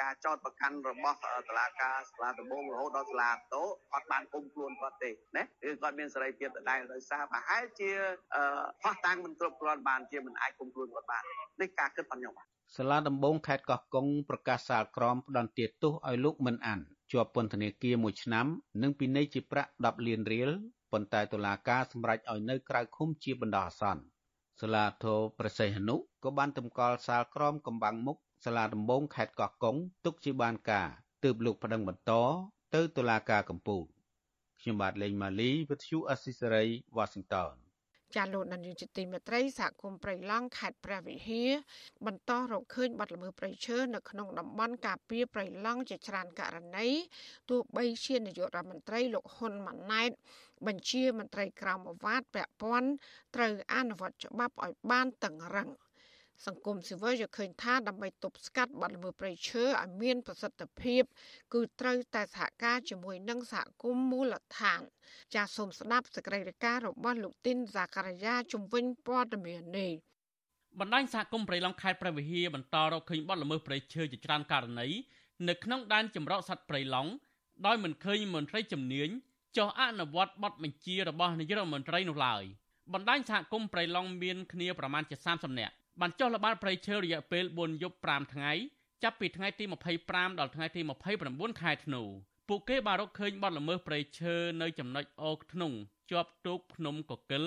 ការចោតប្រកាន់របស់តុលាការសាលាដំបងរហូតដល់សាលាតូអត់បានគុំខ្លួនគាត់ទេណាគឺគាត់មានសេរីភាពដដែលដោយសារប្រហែលជាផោះតាំងមិនគ្រប់គ្រាន់បានជាមិនអាចគុំខ្លួនគាត់បាននេះការគិតរបស់ខ្ញុំសាលាដំបងខេត្តកោះកុងប្រកាសសាលក្រមផ្ដន្ទាទោសឲ្យលោកមិនអានជាប់ពន្ធនាគារ1ឆ្នាំ និងពិន័យជាប្រាក់10លានរៀល ប៉ុន្តែតុលាការសម្រេចឲ្យនៅក្រៅឃុំជាបណ្ដោះអាសន្នសាលាធរប្រសិទ្ធនុក៏បានតម្កល់សាលក្រមកំបាំងមុខសាលាដំបងខេត្តកោះកុងទុកជាបានការទើបលោកប្តឹងបន្តទៅតុលាការកំពូលខ្ញុំបាទលេងម៉ាលីវិទ្យុអស៊ីសេរីវ៉ាស៊ីនតោនចាលោកនាយកទីមេត្រីសហគមន៍ព្រៃឡង់ខេត្តព្រះវិហារបន្តរកឃើញបាត់ល្មើសព្រៃឈើនៅក្នុងតំបន់ការពារព្រៃឡង់ជាច្រើនករណីទោះបីជានាយករដ្ឋមន្ត្រីលោកហ៊ុនម៉ាណែត បញ្ជាមន្ត្រីក្រមអាវ៉ាតពាក់ព័ន្ធត្រូវអនុវត្តច្បាប់ឲ្យបានតឹងរឹងសង្គមស៊ីវិលយល់ឃើញថាដើម្បីទប់ស្កាត់បទល្មើសព្រៃឈើឲ្យមានប្រសិទ្ធភាពគឺត្រូវតែសហការជាមួយនឹងសហគមន៍មូលដ្ឋាន ចាសសូមស្ដាប់សេចក្តីរាយការណ៍របស់លោកទីនសាការីយ៉ាជំវិញព័ត៌មាននេះបណ្ដាញសហគមន៍ព្រៃឡង់ខេត្តព្រះវិហារបន្តរកឃើញបទល្មើសព្រៃឈើជាច្រើនករណីនៅក្នុងដែនចម្រោកសត្វព្រៃឡង់ដោយមិនឃើញមន្ត្រីជំនាញ ចុះអនុវត្តបទបញ្ជារបស់នាយករដ្ឋមន្ត្រីនោះឡើយបណ្ដាញសហគមន៍ព្រៃឡង់មានគ្នាប្រមាណជា30នាក់បានចុះល្បាតព្រៃឈើរយៈពេល4យប់5ថ្ងៃចាប់ពីថ្ងៃទី25ដល់ថ្ងៃទី29ខែធ្នូពួកគេបានរកឃើញបទល្មើសព្រៃឈើនៅចំណុចអូខ្នងជាប់ទូកភ្នំកកិល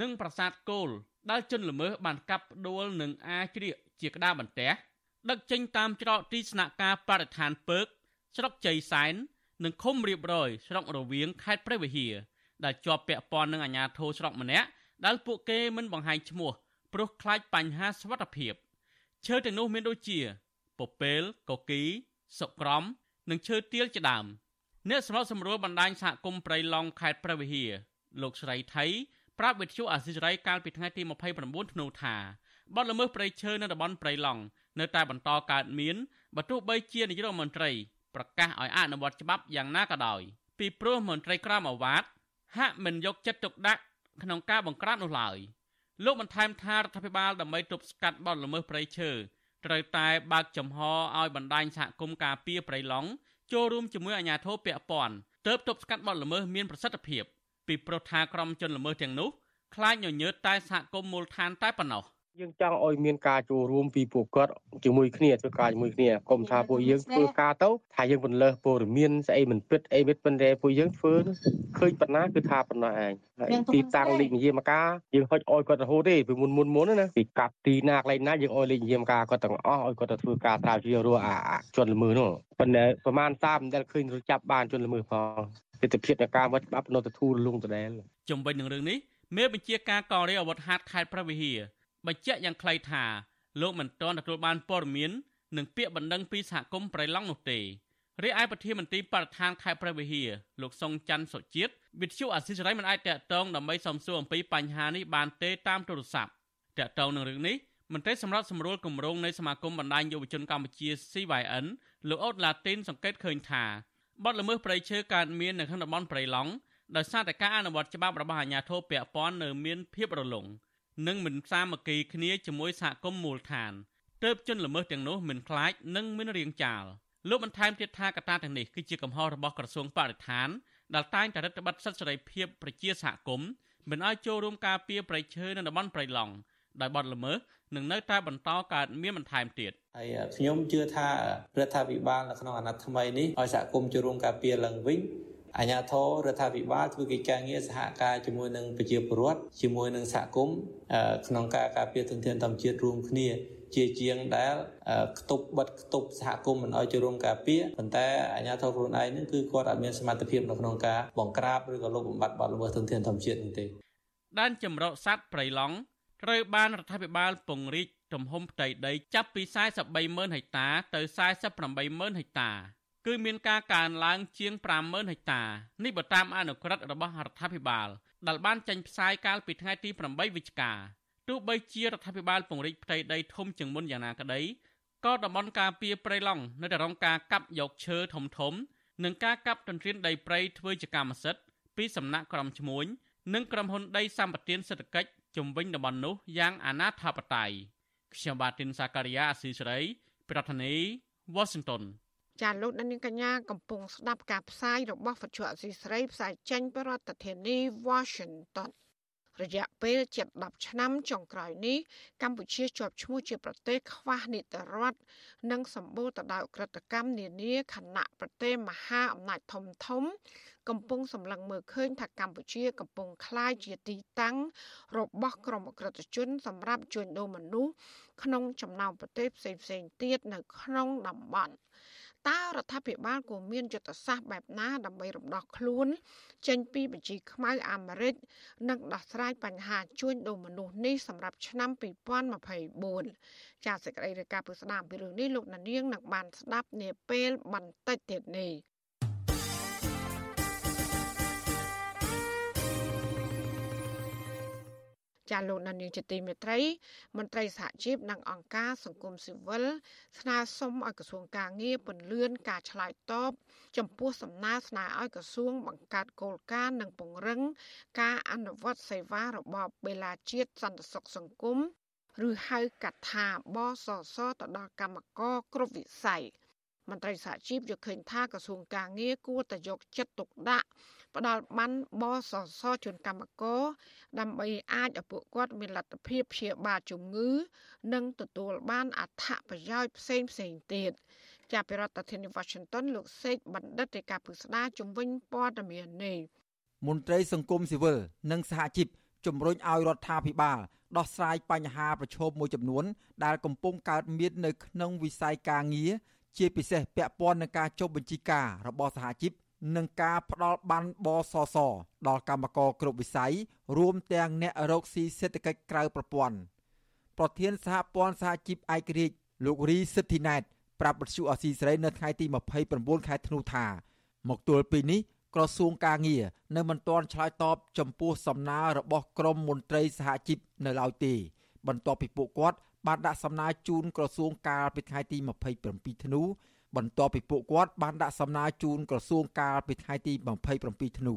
និងប្រាសាទគោលដែលជនល្មើសបានកាប់ផ្ដួលនិងអាជ្រៀកជាក្តារបន្ទះដឹកចេញតាមច្រកទីស្នាក់ការបរិស្ថានពើកស្រុកជ័យសែន និងឃុំរៀបរយស្រុករវៀងខេត្តព្រះវិហារដែលជាប់ពាក់ព័ន្ធនឹងអាជ្ញាធរស្រុកម្នាក់ដែលពួកគេមិនបង្ហាញឈ្មោះព្រោះខ្លាចបញ្ហាសុវត្ថិភាពឈើទាំងនោះមានដូចជាពពែលកគីសុក្រំ និងឈើទាលជាដើមអ្នកសម្របសម្រួលបណ្ដាញសហគមន៍ព្រៃឡង់ខេត្តព្រះវិហារលោកស្រីថៃប្រាប់វិទ្យុអាស៊ីសេរីកាលពីថ្ងៃទី29ធ្នូថាបទល្មើសព្រៃឈើនៅតំបន់ព្រៃឡង់នៅតែបន្តកើតមានបើទោះបីជានាយករដ្ឋមន្ត្រី ប្រកាសឲ្យអនុវត្តច្បាប់យ៉ាងណាក៏ដោយពីព្រោះមន្ត្រីក្រមអាវ៉ាតហាក់មិនយកចិត្តទុកដាក់ក្នុងការបង្ក្រាបនោះឡើយលោកបន្ថែមថារដ្ឋាភិបាលដើម្បីទប់ស្កាត់បទល្មើសព្រៃឈើត្រូវតែបើកចំហឲ្យបណ្ដាញសហគមន៍ការពារព្រៃឡង់ចូលរួមជាមួយអាជ្ញាធរពាក់ព័ន្ធទើបទប់ស្កាត់បទល្មើសមានប្រសិទ្ធភាពពីព្រោះថាក្រុមជនល្មើសទាំងនោះខ្លាចញញើតតែសហគមន៍មូលដ្ឋានតែប៉ុណ្ណោះ។ យើងចង់ឲ្យមានការចូលរួមពីពួកគាត់ជាមួយគ្នាធ្វើការជាមួយគ្នាកុំថាពួកយើងធ្វើការទៅថាយើងបន្លើសព័ត៌មានស្អីមិនពិតអីមិនប៉ុន្តែពួកយើងធ្វើឃើញប៉ុណ្ណាគឺថាប៉ុណ្ណាឯងហើយទីតាំងលេខនិយាមការយើងហុចឲ្យគាត់រហូតទេពីមុនមុនមុនណាពីកាប់ទីណាកន្លែងណាយើងឲ្យលេខនិយាមការគាត់ទាំងអស់ឲ្យគាត់ទៅធ្វើការត្រាវជ្រាវរស់អាជនល្មើសនោះប៉ុន្តែប្រហែលតាមដែលឃើញរចាប់បានជនល្មើសផងទស្សនវិជ្ជានៃការវត្តច្បាប់នៅទៅធូរលងដដែលជំវិញនឹងរឿងនេះមេបញ្ជាការកងរាជអាវុធហត្ថខេត្តព្រះវិហារ បញ្ជាក់យ៉ាងខ្លីថាលោកមិនទាន់ទទួលបានព័ត៌មាននិងពាក្យបណ្ដឹងពីសហគមន៍ប្រៃឡង់នោះទេរីឯប្រធានមន្ត្រីបរិស្ថានខេត្តព្រះវិហារលោកសុងច័ន្ទសុជាតិវិទ្យុអាស៊ីសេរីមិនអាចតាក់ទងដើម្បីសំសួរអំពីបញ្ហានេះបានទេតាមទូរស័ព្ទតាក់ទងនឹងរឿងនេះមន្ត្រីសម្រាប់សម្រួលគម្រោងនៃសមាគមបណ្ដាញយុវជនកម្ពុជា CYN លោកអូតឡាទីនសង្កេតឃើញថាបទល្មើសព្រៃឈើកើតមាននៅក្នុងតំបន់ព្រៃឡង់ដោយសារតែការអនុវត្តច្បាប់របស់អាជ្ញាធរពាក់ព័ន្ធនៅមានភាពរលុង។ និងមិនសាមគ្គីគ្នាជាមួយសហគមន៍មូលដ្ឋានទើបជនល្មើសទាំងនោះមិនខ្លាចនិងមិនរៀងចាលលោកបន្ថែមទៀតថាកត្តាទាំងនេះគឺជាកំហុសរបស់ក្រសួងបរិស្ថានដែលតែងតែរដ្ឋបတ်សិទ្ធិសេរីភាពប្រជាសហគមន៍មិនឲ្យចូលរួមការពារប្រៃឈើនៅតំបន់ប្រៃឡង់ដោយបទល្មើសនឹងនៅតែបន្តកើតមានបន្ថែមទៀតហើយខ្ញុំជឿថារដ្ឋាភិបាលនៅក្នុងអាណត្តិថ្មីនេះឲ្យសហគមន៍ចូលរួមការពារឡើងវិញ អាជ្ញាធររដ្ឋាភិបាលធ្វើកិច្ចការងារសហការជាមួយនឹងប្រជាពលរដ្ឋជាមួយនឹងសហគមន៍ក្នុងការការពារធនធានធម្មជាតិរួមគ្នាជាជាងដែលខ្ទប់បិទខ្ទប់សហគមន៍មិនឲ្យចូលរួមការពារប៉ុន្តែអាជ្ញាធរខ្លួនឯងនឹងគឺគាត់អត់មានសមត្ថភាពនៅក្នុងការបង្ក្រាបឬក៏លុបបំបាត់បទល្មើសធនធានធម្មជាតិនេះទេដែនចម្រុកសត្វព្រៃឡង់ត្រូវបានរដ្ឋាភិបាលពង្រីកទំហំផ្ទៃដីចាប់ពី430000ហិកតាទៅ48000ហិកតា គឺមានការកើនឡើងជាង50000ហិកតានេះបើតាមអនុក្រឹត្យរបស់រដ្ឋាភិបាលដែលបានចេញផ្សាយកាលពីថ្ងៃទី8វិច្ឆិកាទោះបីជារដ្ឋាភិបាលពង្រីកផ្ទៃដីធំជាងមុនយ៉ាងណាក្តីក៏តំបន់ការពារព្រៃឡង់នៅតែរងការកាប់យកឈើធំធំនិងការកាប់ទន្ទ្រានដីព្រៃធ្វើជាកម្មសិទ្ធិពីសំណាក់ក្រុមឈ្មួញនិងក្រុមហ៊ុនដីសម្បត្តិសេដ្ឋកិច្ចជំវិញតំបន់នោះយ៉ាងអនាធបត័យខ្ញុំបាទទីនសាការីយ៉ាអស៊ីសេរី ប្រធានាធិបតី Washington ចាលោកនាងកញ្ញាកំពុងស្ដាប់ការផ្សាយរបស់វិទ្យុអសីស្រីផ្សាយចេញពីរដ្ឋធានី Washington រយៈពេលជិត10ឆ្នាំចុងក្រោយនេះកម្ពុជាជាប់ឈ្មោះជាប្រទេសខ្វះនីតិរដ្ឋនិងសម្បូរទៅដោយក្រិតកម្មនានាខណៈប្រទេសមហាអំណាចធំធំ កំពុងសម្លឹងមើលឃើញថាកម្ពុជាកំពុងคล้ายជាទីតាំងរបស់ក្រុមអក្រិតជនសម្រាប់ជួញដូរមនុស្សក្នុងចំណោមប្រទេសផ្សេងៗទៀតនៅក្នុងតំបន់ តើរដ្ឋាភិបាលគួរមានយុទ្ធសាស្ត្របែបណាដើម្បីរំដោះខ្លួន ចេញពីបញ្ជីខ្មៅអាមេរិកនិងដោះស្រាយបញ្ហាជួញដូរមនុស្សនេះសម្រាប់ឆ្នាំ2024ចាសសេចក្តីរាយការណ៍ពីស្ដាមពីរឿងនេះលោកណានៀងនឹងបានស្ដាប់នាពេលបន្តិចទៀតនេះ ចាលោកនានីជាទីមេត្រី មន្ត្រីសហជីពនិងអង្គការសង្គមស៊ីវិលស្នើសុំឲ្យក្រសួងការងារពន្យាការឆ្លើយតបចំពោះសំណើស្នើឲ្យក្រសួងបង្កើតគោលការណ៍និងពង្រឹងការអនុវត្តសេវារបបបេឡាជាតិសន្តិសុខសង្គមឬហៅកាត់ថាបសសទៅដល់កម្មករគ្រប់វិស័យ មន្ត្រីសហជីពយល់ឃើញថាក្រសួងការងារគួរតែយកចិត្តទុកដាក់ផ្ដល់បានបសសជូនកម្មករដើម្បីអាចឲ្យពួកគាត់មានលទ្ធភាពព្យាបាលជំងឺ និងទទួលបានអត្ថប្រយោជន៍ផ្សេងផ្សេងទៀតចាប់ពីរដ្ឋធានី Washington លោកសេកបណ្ឌិតរាជការពុស្ដាជំវិញព័ត៌មាននេះមន្ត្រីសង្គមស៊ីវិលនិងសហជីពជំរុញឲ្យរដ្ឋាភិបាលដោះស្រាយបញ្ហាប្រឈមមួយចំនួន ដែលកំពុងកើតមាននៅក្នុងវិស័យការងារ ជាពិសេសពាក់ព័ន្ធនឹងការចុះបញ្ជីការរបស់សហជីពនិងការផ្ដល់បានបសសដល់កម្មករគ្រប់វិស័យរួមទាំងអ្នករកស៊ីសេដ្ឋកិច្ចក្រៅប្រព័ន្ធប្រធានសហព័ន្ធសហជីពឯករាជ្យលោករីសិទ្ធិណែតប្រាប់បទសុអសីស្រីនៅថ្ងៃទី29ខែធ្នូថាមកទល់ពេលនេះក្រសួងការងារនៅមិនទាន់ឆ្លើយតបចំពោះសំណើរបស់ក្រមមន្ត្រីសហជីពនៅឡើយទេ បន្ទាប់ពីពួកគាត់ បានដាក់សំណើជូនក្រសួងកាលពីថ្ងៃទី27ធ្នូបន្ទាប់ពីពួកគាត់បានដាក់សំណើជូនក្រសួងកាលពីថ្ងៃទី27ធ្នូ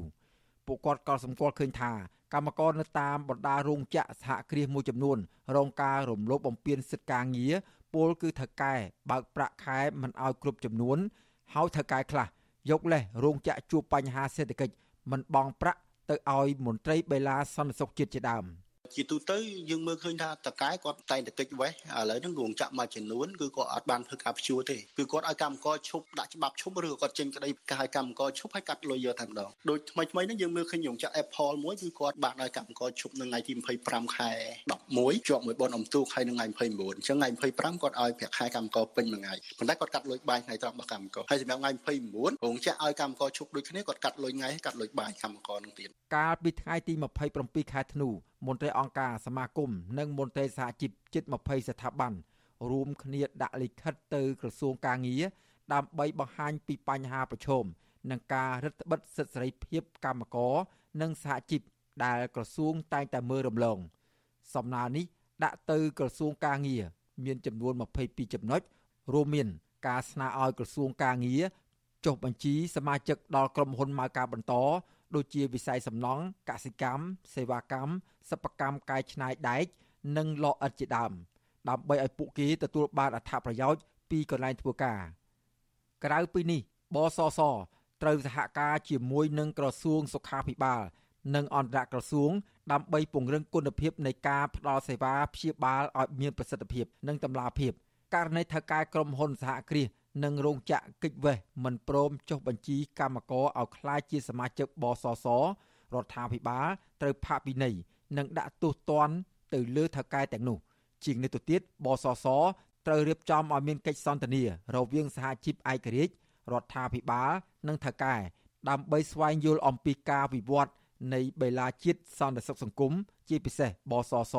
ពួកគាត់ក៏សម្គាល់ឃើញថាកម្មករនៅតាមបណ្ដារោងចក្រសហគ្រាសមួយចំនួន រងការរំលោភបំពានសិទ្ធិការងារពលគឺថៅកែបើកប្រាក់ខែមិនឲ្យគ្រប់ចំនួន ហើយថៅកែខ្លះយកលេសរោងចក្រជួបបញ្ហាសេដ្ឋកិច្ចមិនបង់ប្រាក់ទៅឲ្យមន្ត្រីបេឡាសន្តិសុខជាតិជាដើម។ ជាទូទៅយើងមើលឃើញថាតកែគាត់តែងតែកិច្ចវេះឥឡូវហ្នឹងរោងចក្រមួយចំនួនគឺគាត់អត់បានធ្វើការព្យួរទេគឺគាត់ឲ្យកម្មករឈប់ដាក់ច្បាប់ឈប់ឬគាត់ចេញក្តីកាឲ្យកម្មករឈប់ឲ្យកាត់លុយយកតែម្ដងដូចថ្មីថ្មីហ្នឹងយើងមើលឃើញរោងចក្រ Apple មួយគឺគាត់បានឲ្យកម្មករឈប់នៅថ្ងៃទី25ខែ11ជាប់មួយបនអំទូកហើយនៅថ្ងៃ29អញ្ចឹងថ្ងៃ25គាត់ឲ្យប្រាក់ខែកម្មករពេញមួយថ្ងៃប៉ុន្តែគាត់កាត់លុយបាយថ្ងៃត្រង់របស់កម្មករហើយសម្រាប់ថ្ងៃ29រោងចក្រឲ្យកម្មករឈប់ដូចគ្នាគាត់កាត់លុយថ្ងៃកាត់លុយបាយកម្មករនឹងទៀតកាលពីថ្ងៃទី27ខែធ្នូ មន្ត្រីអង្គការសមាគមនិងមន្ត្រីសហជីពជិត20ស្ថាប័នរួមគ្នាដាក់លិខិតទៅក្រសួងកាងារដើម្បីបង្ហាញពីបញ្ហាប្រឈមនឹងការរឹតបន្តឹងសិទ្ធិសេរីភាពកម្មករនិងសហជីពដែលក្រសួងតែងតែមើលរំលង សំណើនេះដាក់ទៅក្រសួងកាងារមានចំនួន22ចំណុចរួមមាន ការស្នើឲ្យក្រសួងកាងារចុះបញ្ជីសមាជិកដល់ក្រុមហ៊ុនម៉ៅការបន្ត ដូចជាវិស័យសំណង់កសិកម្មសេវាកម្មសិប្បកម្មកែច្នៃដែកនិងលអិតជាដើមដើម្បីឲ្យពួកគេទទួលបានអត្ថប្រយោជន៍ពីកន្លែងធ្វើការ ក្រៅពីនេះបសសត្រូវសហការជាមួយនឹងក្រសួងសុខាភិបាល និងអន្តរក្រសួង ដើម្បីពង្រឹងគុណភាពនៃការផ្តល់សេវាព្យាបាលឲ្យមានប្រសិទ្ធភាព និងតម្លាភាពករណីថៅកែក្រុមហ៊ុនសហគ្រាស និងរោងចក្រកិច្ចវេះមិនព្រមចុះបញ្ជីកម្មករឲ្យក្លាយជាសមាជិកបសសរដ្ឋាភិបាលត្រូវផាកពិន័យនិងដាក់ទោសទណ្ឌទៅលើថៅកែទាំងនោះ ជាងនេះទៅទៀតបសសត្រូវរៀបចំឲ្យមានកិច្ចសន្ទនារវាងសហជីពឯករាជ្យរដ្ឋាភិបាលនិងថៅកែដើម្បីស្វែងយល់អំពីការវិវត្តនៃបេឡាជាតិសន្តិសុខសង្គមជាពិសេសបសស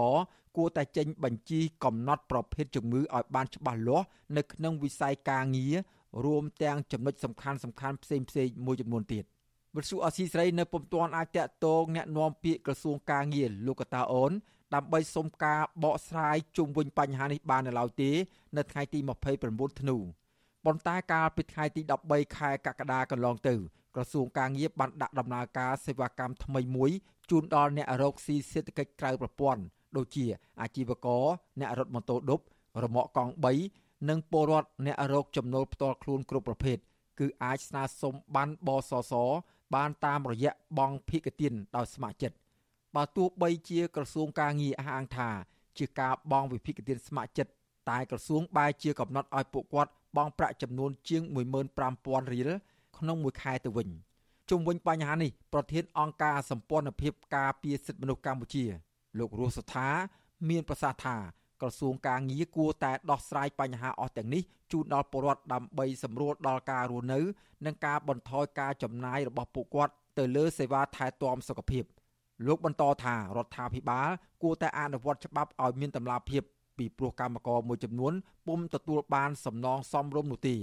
គួរតែចេញបញ្ជីកំណត់ប្រភេទជំងឺឲ្យបានច្បាស់លាស់នៅក្នុងវិស័យការងាររួមទាំងចំណុចសំខាន់សំខាន់ផ្សេងផ្សេងមួយចំនួនទៀតវិទ្យុអស៊ីស្រីនៅពុំទាន់អាចតាក់ទងแนะនាំពាក្យក្រសួងការងារលោកកតាអូនដើម្បីសុំការបកស្រាយជុំវិញបញ្ហានេះបាននៅឡើយទេនៅថ្ងៃទី29ធ្នូប៉ុន្តែកាលពីថ្ងៃទី13ខែកក្កដាកន្លងទៅក្រសួងការងារបានដាក់ដំណើរការសេវាកម្មថ្មីមួយជូនដល់អ្នករកស៊ីសេដ្ឋកិច្ចក្រៅប្រព័ន្ធ ដូចជាអាជីវករអ្នករត់ម៉ូតូឌុបរមាក់កង់3និងពលរដ្ឋអ្នករកចំណូលផ្ទាល់ខ្លួនគ្រប់ប្រភេទគឺអាចស្នើសុំបានបសសបានតាមរយៈបង់ភិកទានដោយស្ម័គ្រចិត្តបើទោះបីជាក្រសួងការងារអះអាងថាជាការបង់វិភិកទានស្ម័គ្រចិត្តតែក្រសួងបែរជាកំណត់ឲ្យពួកគាត់បង់ប្រាក់ចំនួនជាង15000រៀលក្នុងមួយខែទៅវិញជុំវិញបញ្ហានេះប្រធានអង្គការសម្ព័ន្ធភាពការពារសិទ្ធិមនុស្សកម្ពុជា លោករស់សុថាមានប្រសាសន៍ថាក្រសួងការងារគួរតែដោះស្រាយបញ្ហាអស់ទាំងនេះជូនដល់ពលរដ្ឋដើម្បីសម្រួលដល់ការរស់នៅ និងការបន្ថយការចំណាយរបស់ពួកគាត់ទៅលើសេវាថែទាំសុខភាពលោកបន្តថារដ្ឋាភិបាលគួរតែអនុវត្តច្បាប់ឲ្យមានតម្លាភាពពីព្រោះកម្មករមួយចំនួនពុំទទួលបានសំណងសមរម្យនោះទេ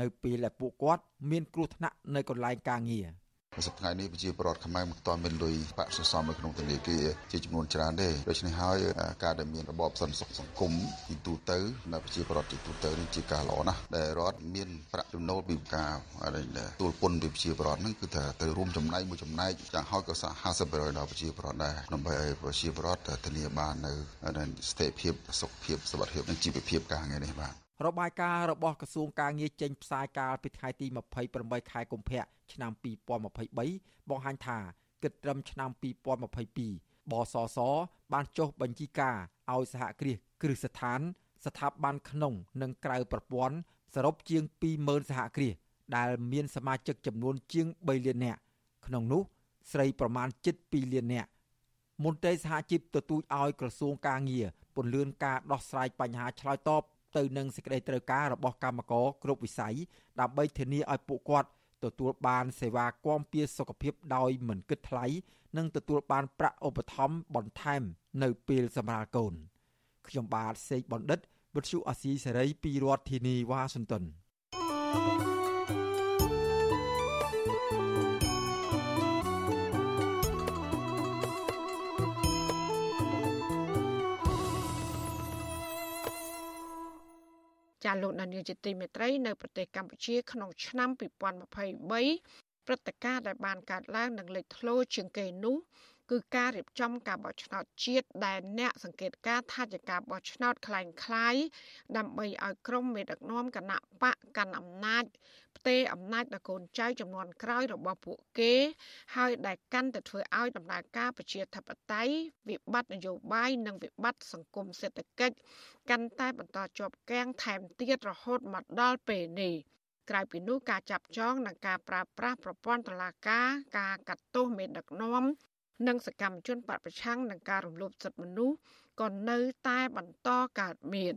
នៅពេលដែលពួកគាត់មានគ្រោះថ្នាក់នៅកន្លែងការងារ។ សប្តាហ៍នេះប្រជាពលរដ្ឋខ្មែរមិនទាន់មានលុយបាក់សន្សំនៅក្នុងធនាគារជាចំនួនច្រើនទេដូច្នេះហើយការដែលមានរបបសន្តិសុខសង្គមទីទូទៅនៅប្រជាពលរដ្ឋទីទូទៅនេះជាការល្អណាស់ដែលរដ្ឋមានប្រាក់ចំណូលពីការទួលពន្ធពីប្រជាពលរដ្ឋហ្នឹងគឺថាទៅរួមចំណែកមួយចំណែកយ៉ាងហោចក៏50%ដល់ប្រជាពលរដ្ឋដែរដើម្បីឲ្យប្រជាពលរដ្ឋធានាបាននៅស្ថិរភាពសុខភាពសុខភាពនិងជីវភាពការងារនេះបាទ របាយការណ៍របស់ក្រសួងការងារចេញផ្សាយកាលពីថ្ងៃទី28ខែកុម្ភៈឆ្នាំ2023បង្ហាញថាគិតត្រឹមឆ្នាំ2022បសសបានចុះបញ្ជីការឲ្យសហគ្រាសគ្រឹះស្ថាន ស្ថាប័នក្នុងនិងក្រៅប្រព័ន្ធសរុបជាង20000សហគ្រាសដែលមានសមាជិកចំនួនជាង3លាននាក់ក្នុងនោះស្រីប្រមាណជិត2លាននាក់មន្ត្រីសហជីពទទូចឲ្យក្រសួងការងារពន្លឿនការដោះស្រាយបញ្ហាឆ្លើយតប ទៅនឹងសេចក្តីត្រូវការរបស់កម្មករគ្រប់វិស័យដើម្បីធានាឲ្យពួកគាត់ទទួលបានសេវាគាំពារសុខភាពដោយមិនគិតថ្លៃនិងទទួលបានប្រាក់ឧបត្ថម្ភបន្ថែមនៅពេលសម្រាលកូនខ្ញុំបាទសេកបណ្ឌិតវិទ្យុអាស៊ីសេរីពីរដ្ឋធានីវ៉ាស៊ីនតោន thank you ចាលោកនានីជាទីមេត្រីនៅប្រទេសកម្ពុជាក្នុងឆ្នាំ2023ព្រឹត្តិការណ៍ដែលបានកើតឡើងនឹងលេចធ្លោជាងគេនោះគឺការរៀបចំការបោះឆ្នោតជាតិដែលអ្នកសង្កេតការថាជាការបោះឆ្នោតคล้ายคล้ายដើម្បីឲ្យក្រុមមេដឹកនាំគណៈបកកាន់អំណាច ផ្ទេរអំណាចដល់កូនចៅចំនួនក្រោយរបស់ពួកគេ ហើយដែលកាន់តែធ្វើឲ្យដំណើរការប្រជាធិបតេយ្យវិបត្តិនយោបាយនិងវិបត្តិសង្គមសេដ្ឋកិច្ចកាន់តែបន្តជាប់គាំងថែមទៀតរហូតមកដល់ពេលនេះក្រៅពីនោះការចាប់ចងនិងការប្រើប្រាស់ប្រព័ន្ធតុលាការការកាត់ទោសមេដឹកនាំនិងសកម្មជនបពប្រឆាំងនឹងការរំលោភសិទ្ធិមនុស្សក៏នៅតែបន្តកើតមាន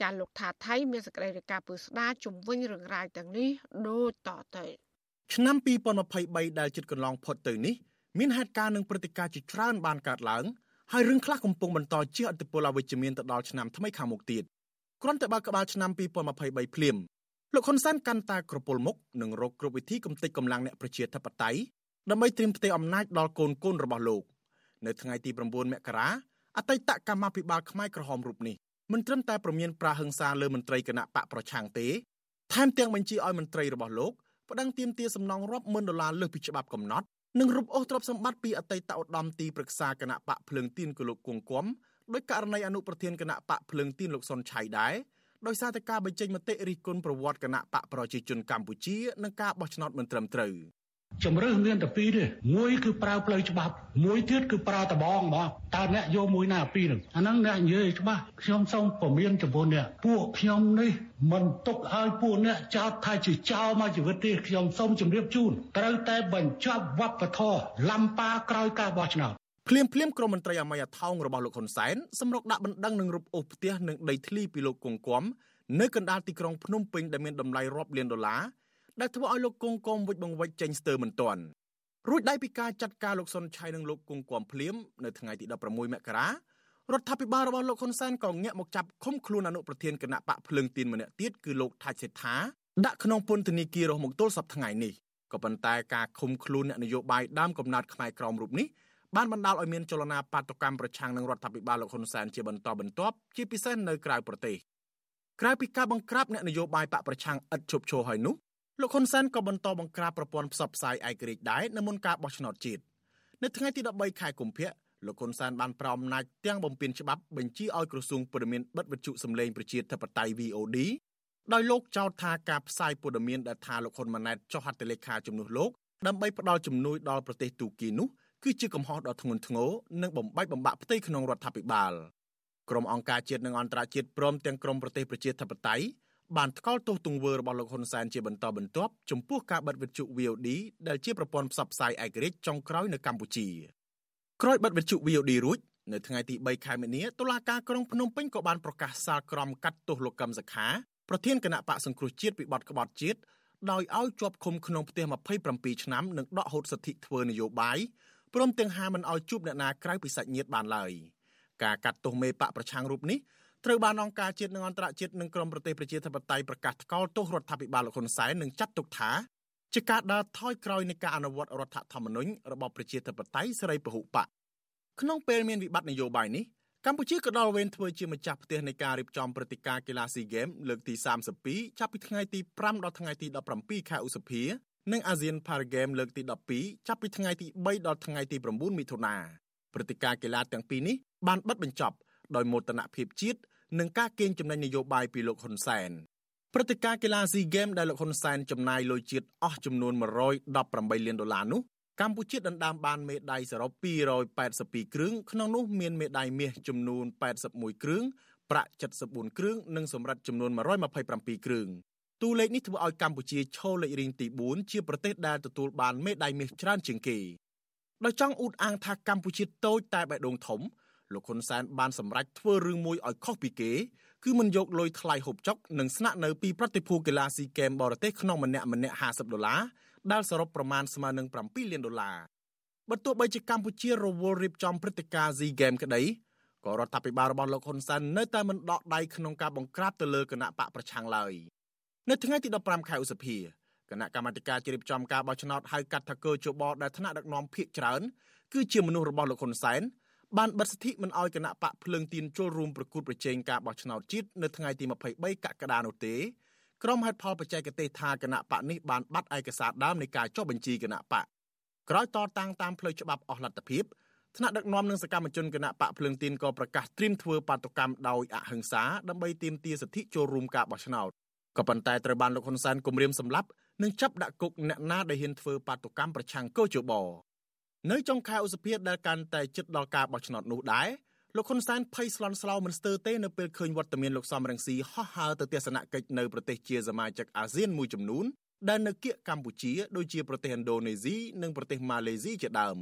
ចាលោកថាថៃមានសេចក្តីរាយការណ៍ពឹស្ដារជំវិញរឿងរ៉ាវទាំងនេះដូចតទៅឆ្នាំ2023ដែលជិតកន្លងផុតទៅនេះមានហេតុការណ៍និងព្រឹត្តិការណ៍ជាច្រើនបានកើតឡើងហើយរឿងខ្លះកំពុងបន្តជះឥទ្ធិពលអវិជ្ជមានទៅដល់ឆ្នាំថ្មីខាងមុខទៀតគ្រាន់តែបើក្បាលឆ្នាំ2023ភ្លាមលោកហ៊ុនសែនកាន់តែក្រពុលមុខនឹងរកគ្រប់វិធីកំទេចកម្លាំងអ្នកប្រជាធិបតេយ្យដើម្បីត្រៀមផ្ទេរអំណាចដល់កូនកូនរបស់លោក នៅថ្ងៃទី9មករាអតីតកម្មាភិបាលខ្មែរក្រហមរូបនេះ មិនត្រឹមតែប្រមានប្រាហឹង្សាលើមន្ត្រីគណៈបកប្រឆាំងទេថែមទាំងបញ្ជាឲ្យមន្ត្រីរបស់លោកប្តឹងទាមទារសំណងរាប់ម៉ឺនដុល្លារលើសពីច្បាប់កំណត់និងរំអូសទ្រព្យសម្បត្តិពីអតីតឧត្តមទីប្រឹក្សាគណៈបកភ្លើងទៀនគឺលោកគង់គំដោយករណីអនុប្រធានគណៈបកភ្លើងទៀនលោកសុនឆៃដែរដោយសារតែការបញ្ចេញមតិរិះគន់ប្រវត្តិគណៈបកប្រជាជនកម្ពុជានិងការបោះឆ្នោតមិនត្រឹមត្រូវ ជំរឿមានតែពីរទេមួយគឺប្រើផ្លូវច្បាប់មួយទៀតគឺប្រើតបងហ្មងតើអ្នកយកមួយណាពីរហ្នឹងអាហ្នឹងអ្នកនិយាយច្បាស់ខ្ញុំសូមពមៀនចំពោះអ្នកពួកខ្ញុំនេះមិនទុកឲ្យពួកអ្នកចោទថាជាចោលមកជីវិតទេខ្ញុំសូមជម្រាបជូនត្រូវតែបញ្ចប់វប្បធម៌លំប៉ាក្រោយការបោះឆ្នោតភ្លាមភ្លាមក្រមមន្ត្រីអមយថោងរបស់លោកហ៊ុនសែនសម្រុកដាក់បណ្ដឹងនឹងរូបអូសផ្ទះនិងដីធ្លីពីលោកគង្គគំនៅកណ្ដាលទីក្រុងភ្នំពេញដែលមានតម្លៃរាប់លានដុល្លារ ដែលធ្វើឲ្យលោកគង់គំវិច្ចបង្វិចចេញស្ទើរមិនទាន់រួចដៃពីការចាត់ការលោកសុនឆៃនិងលោកគង់គំភ្លាមនៅថ្ងៃទី16មករារដ្ឋាភិបាលរបស់លោកហ៊ុនសែនក៏ងាកមកចាប់ឃុំខ្លួនអនុប្រធានគណៈបកភ្លើងទៀនម្នាក់ទៀតគឺលោកថាច់សេដ្ឋាដាក់ក្នុងពន្ធនាគាររហូតមកទល់សប្តាហ៍ថ្ងៃនេះក៏ប៉ុន្តែការឃុំខ្លួនអ្នកនយោបាយដើមកំណត់ខ្មែរក្រមរូបនេះបានបណ្ដាលឲ្យមានចលនាបាតុកម្មប្រឆាំងនឹងរដ្ឋាភិបាលលោកហ៊ុនសែនជាបន្តបន្ទាប់ជាពិសេសនៅក្រៅប្រទេសក្រៅពីការបង្ក្រាបអ្នកនយោបាយបកប្រឆាំងឥតឈប់ឈរហើយនោះ លោកហ៊ុនសែនក៏បន្តបង្ក្រាបប្រព័ន្ធផ្សព្វផ្សាយឯករាជ្យដែរនៅមុនការបោះឆ្នោតជាតិនៅថ្ងៃទី13ខែកុម្ភៈលោកហ៊ុនសែនបានប្រោមអំណាចទាំងបំពេញច្បាប់បញ្ជាឲ្យក្រសួងព័ត៌មានបិទវិទ្យុសំឡេងប្រជាធិបតេយ្យ VOD ដោយលោកចោទថាការផ្សាយព័ត៌មានដែលថាលោកហ៊ុនម៉ាណែតចុះហត្ថលេខាជំនួសលោកដើម្បីផ្ដល់ជំនួយដល់ប្រទេសទូគីនោះគឺជាកំហុសដ៏ធ្ងន់ធ្ងរនិងបំបែកបំបាក់ផ្ទៃក្នុងរដ្ឋាភិបាលក្រុមអង្គការជាតិនិងអន្តរជាតិព្រមទាំងក្រុមប្រទេសប្រជាធិបតេយ្យ បានថ្កោលទោសទង្វើរបស់លោកហ៊ុនសែនជាបន្តបន្ទាប់ចំពោះការបិទវិទ្យុ VOD ដែលជាប្រព័ន្ធផ្សព្វផ្សាយឯករាជ្យចុងក្រោយនៅកម្ពុជាក្រោយបិទវិទ្យុ VOD រួចនៅថ្ងៃទី3ខែមីនាតុលាការក្រុងភ្នំពេញក៏បានប្រកាសសាលក្រមកាត់ទោសលោកកឹមសុខាប្រធានគណៈបកសង្គ្រោះជាតិពីបទក្បត់ជាតិដោយឲ្យជាប់ឃុំក្នុងផ្ទះ27ឆ្នាំនិងដកហូតសិទ្ធិធ្វើនយោបាយព្រមទាំងហាមមិនឲ្យជួបអ្នកណាក្រៅពីសាច់ញាតិបានឡើយការកាត់ទោសមេបកប្រឆាំងរូបនេះ ត្រូវបានអង្គការជាតិនិងអន្តរជាតិនិងក្រុមប្រទេសប្រជាធិបតេយ្យប្រកាសថ្កោលទោសរដ្ឋាភិបាលលោកហ៊ុនសែននិងចាត់ទុកថាជាការដើរថយក្រោយនៃការអនុវត្តរដ្ឋធម្មនុញ្ញរបបប្រជាធិបតេយ្យសេរីពហុបកក្នុងពេលមានវិបត្តិនយោបាយនេះកម្ពុជាក៏ដល់វេនធ្វើជាម្ចាស់ផ្ទះនៃការរៀបចំព្រឹត្តិការណ៍កីឡាស៊ីហ្គេមលើកទី32ចាប់ពីថ្ងៃទី5ដល់ថ្ងៃទី17ខែឧសភានិងអាស៊ាន Para Game លើកទី12ចាប់ពីថ្ងៃទី3ដល់ថ្ងៃទី9មិថុនាព្រឹត្តិការណ៍កីឡាទាំងពីរនេះបានបិទបញ្ចប់ដោយមោទនភាពជាតិ និងការកេងចំណេញនយោបាយពីលោកហ៊ុនសែនព្រឹត្តិការណ៍កីឡាស៊ីហ្គេមដែលលោកហ៊ុនសែនចំណាយលុយជាតិអស់ចំនួន118លានដុល្លារនោះកម្ពុជាដណ្ដើមបានមេដាយសរុប282គ្រឿងក្នុងនោះមានមេដាយមាសចំនួន81គ្រឿងប្រាក់74គ្រឿងនិងសម្រាប់ចំនួន127គ្រឿងតួលេខនេះធ្វើឲ្យកម្ពុជាឈរលេខរៀងទី4ជាប្រទេសដែលទទួលបានមេដាយមាសច្រើនជាងគេដោយចង់អ៊ូតអាងថាកម្ពុជាតូចតែបេះដូងធំ លោកហ៊ុនសែនបានសម្រេចធ្វើរឿងមួយឲ្យខុសពីគេគឺមិនយកលុយថ្លៃហូបចុកនិងស្នាក់នៅពីប្រតិភូកីឡាស៊ីហ្គេមបរទេសក្នុងម្នាក់ម្នាក់50ដុល្លារដែលសរុបប្រមាណស្មើនឹង7លានដុល្លារបើទោះបីជាកម្ពុជារវល់រៀបចំព្រឹត្តិការណ៍ SEA Games ក្តីក៏រដ្ឋាភិបាលរបស់លោកហ៊ុនសែននៅតែមិនដកដៃក្នុងការបង្ក្រាបទៅលើគណៈបកប្រឆាំងឡើយនៅថ្ងៃទី15ខែឧសភាគណៈកម្មាធិការជ្រៀបចំការបោះឆ្នោតហៅកាត់ថាកើជបដែលថ្នាក់ដឹកនាំភាកច្រើនគឺជាមនុស្សរបស់លោកហ៊ុនសែន បានបិទសិទ្ធិមិនអោយគណៈបកភ្លើងទៀនចូលរួមប្រគួតប្រជែងការបោះឆ្នោតជាតិនៅថ្ងៃទី23កក្កដានោះទេក្រុមហេតុផលបច្ចេកទេសថាគណៈបកនេះបានបាត់ឯកសារដើមនៃការចុះបញ្ជីគណៈបកក្រោយតតាំងតាមផ្លូវច្បាប់អស់លទ្ធភាពថ្នាក់ដឹកនាំនិងសកម្មជនគណៈបកភ្លើងទៀនក៏ប្រកាសត្រៀមធ្វើបាតុកម្មដោយអហិង្សាដើម្បីទាមទារសិទ្ធិចូលរួមការបោះឆ្នោតក៏ប៉ុន្តែត្រូវបានលោកហ៊ុនសែនគំរាមសម្លាប់និងចាប់ដាក់គុកអ្នកណាដែលហ៊ានធ្វើបាតុកម្មប្រឆាំងកោជប នៅចុងខែឧសភាដែលកាន់តែជិតដល់ការបោះឆ្នោតនោះដែរលោកហ៊ុនសែនភ័យស្លន់ស្លោមិនស្ទើរទេនៅពេលឃើញវត្តមានលោកសំរងស៊ីហោះហើរទៅទស្សនកិច្ចនៅប្រទេសជាសមាជិកអាស៊ានមួយចំនួនដែលនៅគៀកកម្ពុជាដូចជាប្រទេសឥណ្ឌូនេស៊ីនិងប្រទេសម៉ាឡេស៊ីជាដើម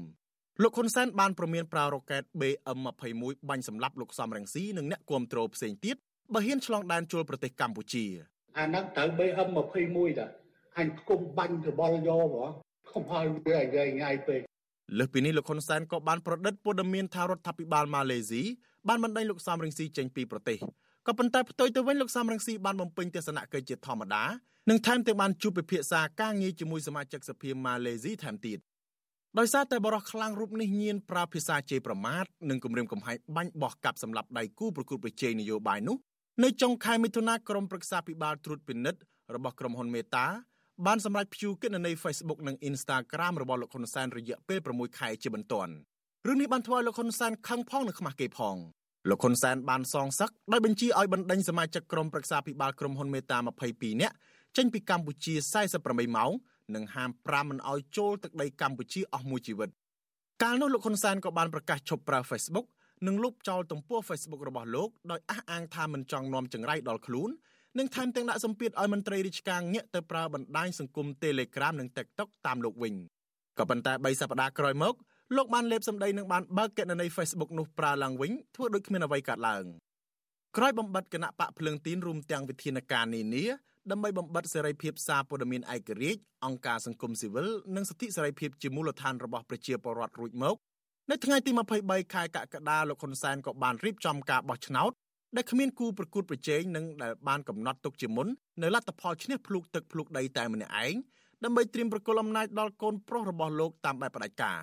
លោកហ៊ុនសែនបានប្រមានប្រើរ៉ុកែត BM21 បាញ់សម្លាប់លោកសំរងស៊ីនិងអ្នកគាំទ្រផ្សេងទៀតបើហ៊ានឆ្លងដែនចូលប្រទេសកម្ពុជាអាហ្នឹងត្រូវ BM21 តាអញគុំបាញ់កបលយកហ្មងខំឲ្យវាងាយងាយពេក លើសពីនេះលោកហ៊ុនសែនក៏បានប្រឌិតព័ត៌មានថារដ្ឋាភិបាលម៉ាឡេស៊ីបានបណ្ដេញលោកសំរងស៊ីចេញពីប្រទេសក៏ប៉ុន្តែផ្ទុយទៅវិញលោកសំរងស៊ីបានបំពេញទស្សនកិច្ចជាធម្មតានិងថែមទាំងបានជួបពិភាក្សាការងារជាមួយសមាជិកសភាម៉ាឡេស៊ីថែមទៀតដោយសារតែបរិះខ្លាំងរូបនេះញៀនប្រើភាសាជេរប្រមាថនិងគំរាមកំហែងបាញ់បោះកាប់សម្លាប់ដៃគូប្រគល់ប្រជែងនយោបាយនោះនៅចុងខែមិថុនាក្រុមប្រឹក្សាពិបាលត្រួតពិនិត្យរបស់ក្រុមហ៊ុនមេតា បានសម្រេចព្យួរគណនី Facebook និង Instagram របស់លោកហ៊ុនសែនរយៈពេល6ខែជាបន្ទាន់រឿងនេះបានធ្វើឲ្យលោកហ៊ុនសែនខឹងផងនិងខ្មាស់គេផងលោកហ៊ុនសែនបានសងសឹកដោយបញ្ជាឲ្យបណ្ដេញសមាជិកក្រុមប្រឹក្សាពិបាលក្រុមហ៊ុនមេតា22នាក់ចេញពីកម្ពុជា48ម៉ោងនិងហាម5មិនឲ្យចូលទឹកដីកម្ពុជាអស់មួយជីវិតកាលនោះលោកហ៊ុនសែនក៏បានប្រកាសឈប់ប្រើ Facebook និងលុបចោលទំព័រ Facebook របស់លោកដោយអះអាងថាមិនចង់នាំចង្រៃដល់ខ្លួន និងថែមទាំងដាក់សម្ពាធឲ្យមន្ត្រីរាជការងាកទៅប្រើបណ្ដាញសង្គម Telegram និង TikTok តាមលោកវិញក៏ប៉ុន្តែ3សប្តាហ៍ក្រោយមកលោកបានលេបសម្ដីនិងបានបើកគណនី Facebook នោះប្រើឡើងវិញធ្វើដូចគ្មានអ្វីកើតឡើងក្រោយបំបត្តិគណៈបកភ្លើងទីនរួមទាំងវិធានការនានាដើម្បីបំបត្តិសេរីភាពសារព័ត៌មានឯករាជ្យអង្គការសង្គមស៊ីវិលនិងសិទ្ធិសេរីភាពជាមូលដ្ឋានរបស់ប្រជាពលរដ្ឋរួចមក នៅថ្ងៃទី23ខែកក្កដាលោកហ៊ុនសែនក៏បានរៀបចំការបោះឆ្នោត ដែលគ្មានគូប្រកួតប្រជែងនិងដែលបានកំណត់ទុកជាមុននៅលទ្ធផលឈ្នះភ្លុកទឹកភ្លុកដីតែម្នាក់ឯងដើម្បីត្រៀមប្រគល់អំណាចដល់កូនប្រុសរបស់លោកតាមបែបផ្ដាច់ការ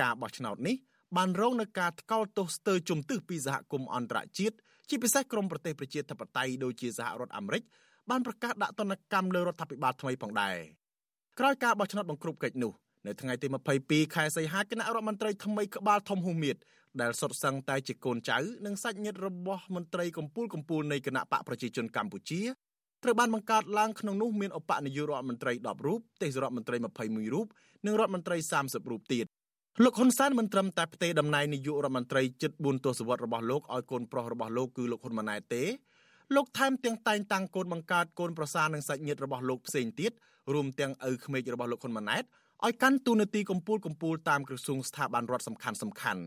ការបោះឆ្នោតនេះបានរងនឹងការថ្កោលទោសស្ទើរជំទឹះពីសហគមន៍អន្តរជាតិជាពិសេសក្រមប្រទេសប្រជាធិបតេយ្យដូចជាសហរដ្ឋអាមេរិកបានប្រកាសដាក់ទណ្ឌកម្មលើរដ្ឋាភិបាលថ្មីផងដែរក្រោយការបោះឆ្នោតបង្ក្រប់កិច្ចនោះនៅថ្ងៃទី22ខែសីហាគណៈរដ្ឋមន្ត្រីថ្មីក្បាលធំហ៊ូមៀត ដែលសុទ្ធសឹងតែជាកូនចៅនិងសាច់ញាតិរបស់មន្ត្រីកម្ពុជាកម្ពុជានៃគណៈបកប្រជាជនកម្ពុជាត្រូវបានបង្កើតឡើងក្នុងនោះមានឧបនាយករដ្ឋមន្ត្រី10រូបទេសរដ្ឋមន្ត្រី21រូបនិងរដ្ឋមន្ត្រី30រូបទៀតលោកហ៊ុនសែនមិនត្រឹមតែផ្ទេរតំណែងនាយករដ្ឋមន្ត្រីជិត4ទសវត្សរ៍របស់លោកឲ្យកូនប្រុសរបស់លោកគឺលោកហ៊ុនម៉ាណែតទេលោកថែមទាំងតែងតាំងកូនបង្កើតកូនប្រសារនិងសាច់ញាតិរបស់លោកផ្សេងទៀតរួមទាំងឪក្មេករបស់លោកហ៊ុនម៉ាណែតឲ្យកាន់តួនាទីកម្ពុជាកម្ពុជាតាមក្រសួងស្ថាប័នរដ្ឋសំខាន់សំខាន់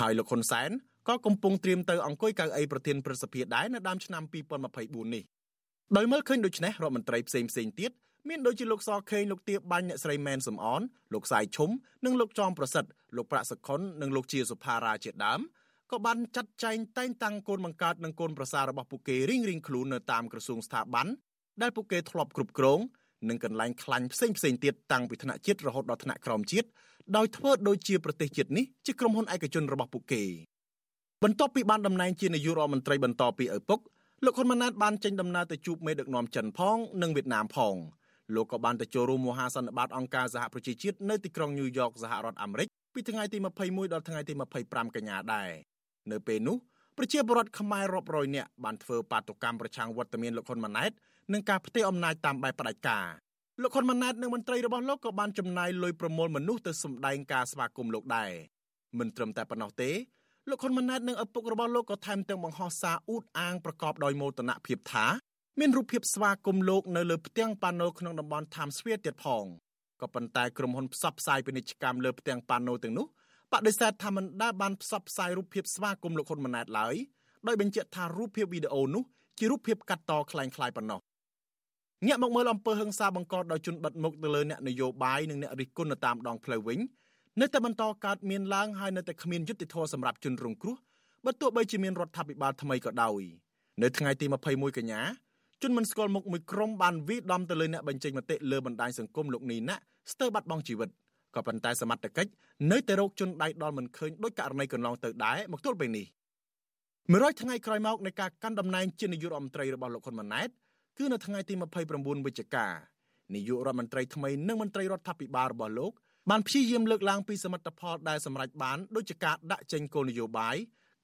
ហើយលោកហ៊ុនសែនក៏កំពុងត្រៀមទៅអង្គុយកៅអីប្រធានព្រឹទ្ធសភាដែរនៅដើមឆ្នាំ2024នេះដោយមើលឃើញដូច្នេះរដ្ឋមន្ត្រីផ្សេងផ្សេងទៀតមានដូចជាលោកសខេងលោកទៀបបាញ់អ្នកស្រីមែនសំអនលោកសាយឈុំនិងលោកចំប្រសិទ្ធលោកប្រាក់សខុននិងលោកជាសុផារ៉ាជាដើមក៏បានចាត់ចែងតែងតាំងកូនបង្កើតនិងកូនប្រសាររបស់ពួកគេរៀងរៀងខ្លួននៅតាមក្រសួងស្ថាប័នដែលពួកគេធ្លាប់គ្រប់គ្រង និងកន្លែងខ្លាញ់ផ្សេងផ្សេងទៀតតាំងពីថ្នាក់ជាតិរហូតដល់ថ្នាក់ក្រោមជាតិដោយធ្វើដូចជាប្រទេសជាតិនេះជាក្រុមហ៊ុនឯកជនរបស់ពួកគេបន្ទាប់ពីបានតំណែងជានាយករដ្ឋមន្ត្រីបន្តពីឪពុកលោកហ៊ុនម៉ាណែតបានចេញដំណើរទៅជួបមេដឹកនាំចិនផងនិងវៀតណាមផងលោកក៏បានទៅចូលរួមមហាសន្និបាតអង្គការសហប្រជាជាតិនៅទីក្រុងញូវយ៉កសហរដ្ឋអាមេរិកពីថ្ងៃទី21ដល់ថ្ងៃទី25កញ្ញាដែរនៅពេលនោះប្រជាពលរដ្ឋខ្មែររាប់រយនាក់បានធ្វើបាតុកម្មប្រឆាំងវត្តមានលោកហ៊ុនម៉ាណែត និងការផ្ទេរអំណាចតាមបែបផ្ដាច់ការលោកហ៊ុនម៉ាណែតនិងមន្ត្រីរបស់លោកក៏បានចំណាយលុយប្រមូលមនុស្សទៅសម្ដែងការស្វាគមន៍លោកដែរមិនត្រឹមតែប៉ុណ្ណោះទេលោកហ៊ុនម៉ាណែតនិងឪពុករបស់លោកក៏ថែមទាំងបង្ហោះសារអួតអាងប្រកបដោយមោទនភាពថាមានរូបភាពស្វាគមន៍លោកនៅលើផ្ទាំងប៉ាណូក្នុងតំបន់ Times Square ទៀតផងក៏ប៉ុន្តែក្រុមហ៊ុនផ្សព្វផ្សាយពាណិជ្ជកម្មលើផ្ទាំងប៉ាណូទាំងនោះបដិសេធថាមិនដែលបានផ្សព្វផ្សាយរូបភាពស្វាគមន៍លោកហ៊ុនម៉ាណែតឡើយដោយបញ្ជាក់ថារូបភាពវីដេអូនោះជារូបភាពកាត់តคล้ายៗប៉ុណ្ណោះ ងាកមកមើលអំពើហិង្សាបង្កដោយជនបិទមុខទៅលើអ្នកនយោបាយនិងអ្នករិះគន់នៅតាមដងផ្លូវវិញនៅតែបន្តកើតមានឡើងហើយនៅតែគ្មានយុត្តិធម៌សម្រាប់ជនរងគ្រោះបើទោះបីជាមានរដ្ឋាភិបាលថ្មីក៏ដោយនៅថ្ងៃទី21កញ្ញាជនមិនស្គាល់មុខមួយក្រុមបានវាយដំទៅលើអ្នកបញ្ចេញមតិលើបណ្ដាញសង្គមលោកនីណាស្ទើរបាត់បង់ជីវិតក៏ប៉ុន្តែសមត្ថកិច្ចនៅតែរកជនដៃដល់មិនឃើញដោយករណីកន្លងទៅដែរមកទល់ពេលនេះ100ថ្ងៃក្រោយមកនៃការកាន់តំណែងជានាយករដ្ឋមន្ត្រីរបស់លោកហ៊ុនម៉ាណែត គឺនៅថ្ងៃទី29វិច្ឆិកានាយករដ្ឋមន្ត្រីថ្មីនិងមន្ត្រីរដ្ឋាភិបាលរបស់លោកបានព្យាយាមលើកឡើងពីសមិទ្ធផលដែលសម្រេចបានដូចជាការដាក់ចេញគោលនយោបាយ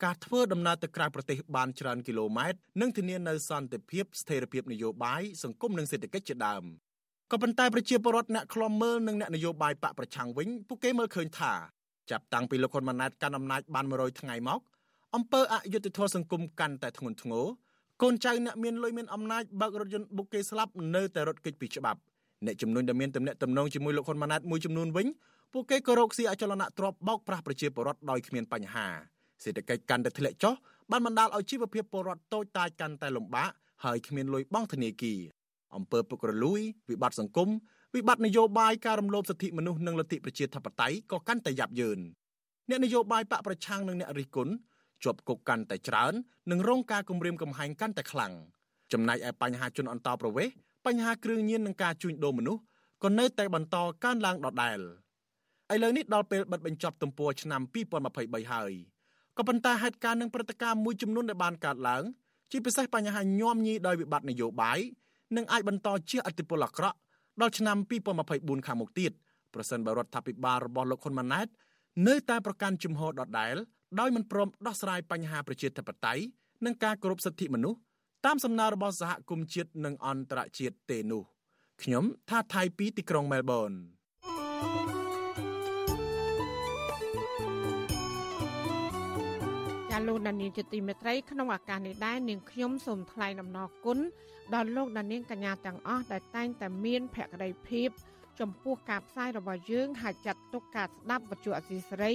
ការធ្វើដំណើរទៅក្រៅប្រទេសបានច្រើនគីឡូម៉ែត្រនិងធានានៅសន្តិភាពស្ថិរភាពនយោបាយសង្គមនិងសេដ្ឋកិច្ចជាដើមក៏ប៉ុន្តែប្រជាពលរដ្ឋអ្នកខ្លំមើលនិងអ្នកនយោបាយបកប្រឆាំងវិញពួកគេមើលឃើញថាចាប់តាំងពីលោកហ៊ុនម៉ាណែតកាន់អំណាចបាន100ថ្ងៃមកអំពើអយុត្តិធម៌សង្គមកាន់តែធ្ងន់ធ្ងរ កូនចៅអ្នកមានលុយមានអំណាចបើករថយន្តបុកគេស្លាប់នៅតែរត់គេចពីច្បាប់អ្នកចំនួនដែលមានទំនាក់ទំនងជាមួយលោកហ៊ុនម៉ាណែតមួយចំនួនវិញពួកគេក៏រកស៊ីអចលនទ្រព្យបោកប្រាស់ប្រជាពលរដ្ឋដោយគ្មានបញ្ហាសេដ្ឋកិច្ចកាន់តែធ្លាក់ចុះបានបណ្ដាលឲ្យជីវភាពពលរដ្ឋតូចតាចកាន់តែលំបាកហើយគ្មានលុយបង់ធនាគារអំពើពុករលួយវិបត្តិសង្គមវិបត្តិនយោបាយការរំលោភសិទ្ធិមនុស្សនិងលទ្ធិប្រជាធិបតេយ្យក៏កាន់តែយ៉ាប់យ៉ឺនអ្នកនយោបាយបកប្រឆាំងនិងអ្នករិះគន់ ជាប់គុកកាន់តែច្រើននិងរងការគំរាមកំហែងកាន់តែខ្លាំងចំណែកឯបញ្ហាជនអន្តោប្រវេសន៍បញ្ហាគ្រឿងញៀននិងការជួញដូរមនុស្សក៏នៅតែបន្តកើនឡើងដដែលឥឡូវនេះដល់ពេលបិទបញ្ចប់ទំព័រឆ្នាំ2023ហើយក៏ប៉ុន្តែហេតុការណ៍និងព្រឹត្តិការណ៍មួយចំនួនដែលបានកើតឡើងជាពិសេសបញ្ហាញោមញីដោយវិបត្តិនយោបាយនឹងអាចបន្តជះឥទ្ធិពលអាក្រក់ដល់ឆ្នាំ2024ខាងមុខទៀតប្រសិនបើរដ្ឋាភិបាលរបស់លោកហ៊ុនម៉ាណែតនៅតែប្រកាន់ជំហរដដែល ដោយមិនព្រមដោះស្រាយបញ្ហាប្រជាធិបតេយ្យនិងការគោរពសិទ្ធិមនុស្សតាមសំណើរបស់សហគមន៍ជាតិនិងអន្តរជាតិទេនោះខ្ញុំថាថៃពីទីក្រុងមែលប៊នាលោកដានៀងជាទីមេត្រីក្នុងឱកាសនេះដែរនាងខ្ញុំសូមថ្លែងអំណរគុណដល់លោកដានៀងកញ្ញាទាំងអស់ដែលតែងតែមានភក្ដីភាពចំពោះការផ្សាយរបស់យើងហើយចាត់ទុកការស្ដាប់វិទ្យុអសីសេរី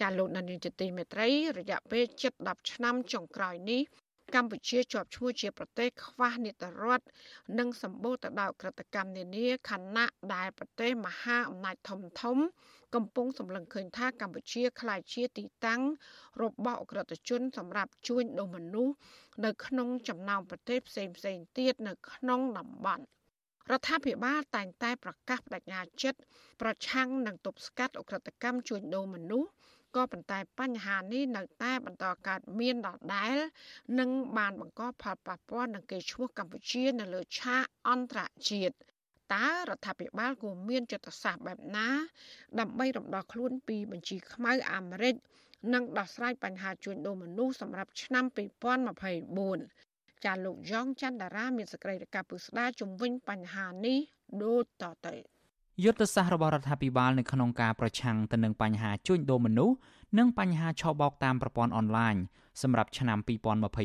ចាលោកនានីជាទីមេត្រី រយៈពេលជិត10ឆ្នាំចុងក្រោយនេះកម្ពុជាជាប់ឈ្មោះជាប្រទេសខ្វះនីតិរដ្ឋនិងសម្បូរទៅដោយក្រតកម្មនានាខណៈដែលប្រទេសមហាអំណាចធំធំ កំពុងសម្លឹងឃើញថាកម្ពុជាក្លាយជាទីតាំងរបស់អក្រិតជន សម្រាប់ជួញដូរមនុស្សនៅក្នុងចំណោមប្រទេសផ្សេងផ្សេងទៀតនៅក្នុងតំបន់រដ្ឋាភិបាលតែងតែប្រកាសបដិញ្ញាចិត្តប្រឆាំងនឹងទប់ស្កាត់អក្រិតកម្មជួញដូរមនុស្ស ក៏ប៉ុន្តែបញ្ហានេះនៅតែបន្តកើតមានដដែល និងបានបង្កផលប៉ះពាល់នឹងកេរ្តិ៍ឈ្មោះកម្ពុជានៅលើឆាកអន្តរជាតិតើរដ្ឋាភិបាលគួរមានយុទ្ធសាស្ត្របែបណា ដើម្បីរំដោះខ្លួនពីបញ្ជីខ្មៅអាមេរិកនិងដោះស្រាយបញ្ហាជួញដូរមនុស្សសម្រាប់ឆ្នាំ2024ចាលោកយ៉ងច័ន្ទតារាមានសេចក្តីរាយការណ៍ពុស្ដាជំវិញបញ្ហានេះដូចតទៅ យុទ្ធសាស្ត្ររបស់រដ្ឋាភិបាលនៅក្នុងការប្រឆាំងទៅនឹងបញ្ហាជួញដូរមនុស្សនិងបញ្ហាឆបោកតាមប្រព័ន្ធអនឡាញសម្រាប់ឆ្នាំ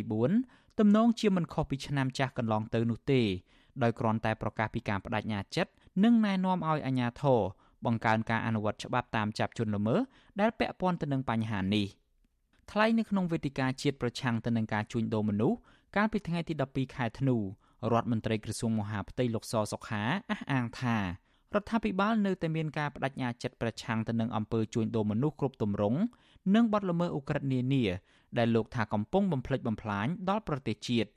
2024ទំនងជាមិនខុសពីឆ្នាំចាស់កន្លងទៅនោះទេដោយគ្រាន់តែប្រកាសពីការបដិញ្ញាចិត្តនិងណែនាំឲ្យអាជ្ញាធរបង្កើនការអនុវត្តច្បាប់តាមចាប់ជនល្មើសដែលពាក់ព័ន្ធទៅនឹងបញ្ហានេះថ្លែងនៅក្នុងវេទិកាជាតិប្រឆាំងទៅនឹងការជួញដូរមនុស្សកាលពីថ្ងៃទី12ខែធ្នូរដ្ឋមន្ត្រីក្រសួងមហាផ្ទៃលោកសសុខាអះអាងថា រដ្ឋាភិបាលនៅតែមានការបដិញ្ញាចិត្តប្រឆាំងទៅនឹងអំពើជួញដូរមនុស្សគ្រប់ទម្រង់និងបទល្មើសឧក្រិដ្ឋនានាដែលលោកថាកំពុងបំផ្លិចបំផ្លាញដល់ប្រទេសជាតិ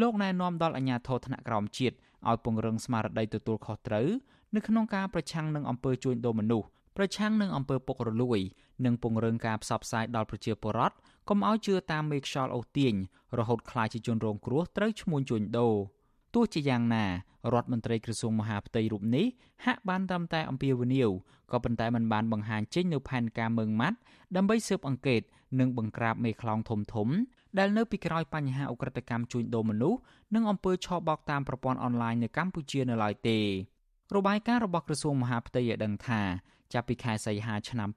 លោកណែនាំដល់អាជ្ញាធរថ្នាក់ក្រោមជាតិឲ្យពង្រឹងស្មារតីទទួលខុសត្រូវនៅក្នុងការប្រឆាំងនឹងអំពើជួញដូរមនុស្សប្រឆាំងនឹងអំពើពុករលួយ និងពង្រឹងការផ្សព្វផ្សាយដល់ប្រជាពលរដ្ឋកុំឲ្យជឿតាមមេខ្យល់អូសទាញរហូតក្លាយជាជនរងគ្រោះត្រូវឈ្មួញជួញដូរ ទោះជាយ៉ាងណារដ្ឋមន្ត្រីក្រសួងមហាផ្ទៃរូបនេះហាក់បានត្រឹមតែអំពាវនាវក៏ប៉ុន្តែมันបានបង្ហាញចេញនៅផែនការមើងម៉ាត់ដើម្បីស៊ើបអង្កេតនិងបង្ក្រាបមេខ្លោងធំធំដែលនៅពីក្រោយបញ្ហាអ ுக ្រិតកម្មជួញដូរមនុស្សនិងអំពើឆបោកតាមប្រព័ន្ធអនឡាញនៅកម្ពុជានៅឡើយទេរបាយការណ៍របស់ក្រសួងមហាផ្ទៃឲ្យដឹងថាចាប់ពីខែសីហាឆ្នាំ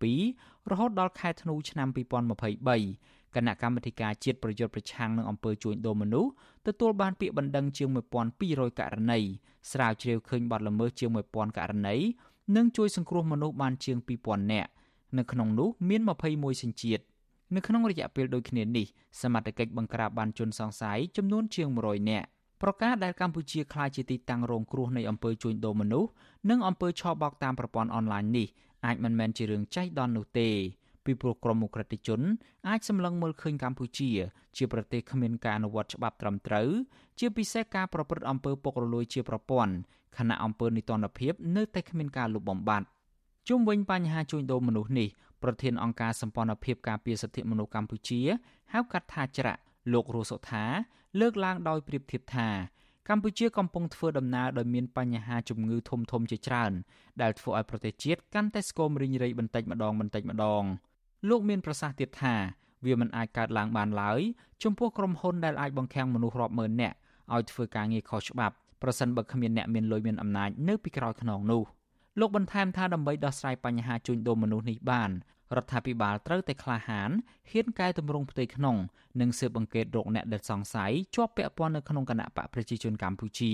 2022រហូតដល់ខែធ្នូឆ្នាំ2023 គណៈកម្មាធិការជាតិប្រយុទ្ធប្រឆាំងនឹងអំពើជួញដូរមនុស្សទទួលបានពាក្យបណ្ដឹងជាង1200ករណីស្រាវជ្រាវឃើញបទល្មើសជាង1000ករណីនិងជួយសង្គ្រោះមនុស្សបានជាង2000នាក់នៅក្នុងនោះមាន21សញ្ជាតិនៅក្នុងរយៈពេលដូចគ្នានេះសមត្ថកិច្ចបង្ក្រាបបានជនសង្ស័យចំនួនជាង100នាក់ប្រកាសដែលកម្ពុជាក្លាយជាទីតាំងរងគ្រោះនៃអំពើជួញដូរមនុស្សនិងអំពើឆបោកតាមប្រព័ន្ធអនឡាញនេះអាចមិនមែនជារឿងចៃដន្យនោះទេ ពីព្រោះក្រមអ ுக ្រិតជនអាចសម្លឹងមើលឃើញកម្ពុជា ជាប្រទេសគ្មានការអនុវត្តច្បាប់ត្រឹមត្រូវជាពិសេសការប្រព្រឹត្តអំពើពុករលួយជាប្រព័ន្ធខណៈអំពើនីតិរដ្ឋភាពនៅតែគ្មានការលុបបំបាត់ជុំវិញបញ្ហាជួញដូរមនុស្សនេះប្រធានអង្គការសម្ព័ន្ធភាពការពារសិទ្ធិមនុស្សកម្ពុជា ហៅកាត់ថាច្រាក់លោករស់សុថា លើកឡើងដោយប្រៀបធៀបថាកម្ពុជាកំពុងធ្វើដំណើរដោយមានបញ្ហាជំងឺធំធំជាច្រើនដែលធ្វើឲ្យប្រទេសជាតិកាន់តែស្គមរីងរៃបន្តិចម្ដងបន្តិចម្ដង លោកមានប្រសាសន៍ទៀតថាវាមិនអាចកើតឡើងបានឡើយចំពោះក្រុមហ៊ុនដែលអាចបង្ខាំងមនុស្សរាប់ម៉ឺននាក់ឲ្យធ្វើការងារខុសច្បាប់ប្រសិនបើគ្មានអ្នកមានលុយមានអំណាចនៅពីក្រោយខ្នងនោះលោកបន្ថែមថាដើម្បីដោះស្រាយបញ្ហាជួញដូរមនុស្សនេះបានរដ្ឋាភិបាលត្រូវតែក្លាហានហ៊ានកែតម្រង់ផ្ទៃក្នុងនិងស៊ើបអង្កេតរកអ្នកដែលសង្ស័យជាប់ពាក់ព័ន្ធនៅក្នុងគណៈបកប្រជាជនកម្ពុជា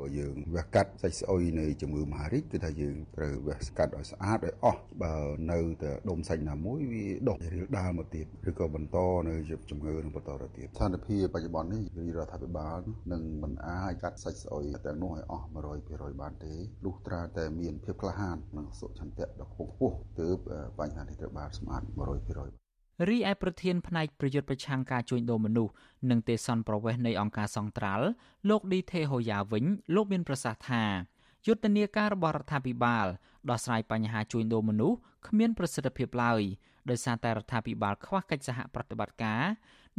បើយើងវះកាត់សាច់ស្អុយនៃជំងឺមហារីកគឺថាយើងត្រូវវះស្កាត់ឲ្យស្អាតឲ្យអស់បើនៅតែដុំសាច់ណាមួយវាដុះរៀលដាលមកទៀតឬក៏បន្តនៅជំងឺនឹងបន្តទៅទៀតស្ថានភាពបច្ចុប្បន្ននេះរដ្ឋាភិបាលនឹងមិនអាចកាត់សាច់ស្អុយទាំងនោះឲ្យអស់100%បានទេលុះត្រាតែមានភាពក្លាហាននិងសុឆន្ទៈដ៏ខ្ពង់ខ្ពស់ទើបបញ្ហានេះត្រូវបានសម្អាត100% រីឯប្រធានផ្នែកប្រយុទ្ធប្រឆាំងការជួញដូរមនុស្សនិងទេសន្តប្រវេសនៃអង្គការសង្ត្រាល់លោកឌីថេហូយ៉ាវិញលោកមានប្រសាសន៍ថាយុទ្ធនាការរបស់រដ្ឋាភិបាលដោះស្រាយបញ្ហាជួញដូរមនុស្សគ្មានប្រសិទ្ធភាពឡើយដោយសារតែរដ្ឋាភិបាលខ្វះកិច្ចសហប្រតិបត្តិការ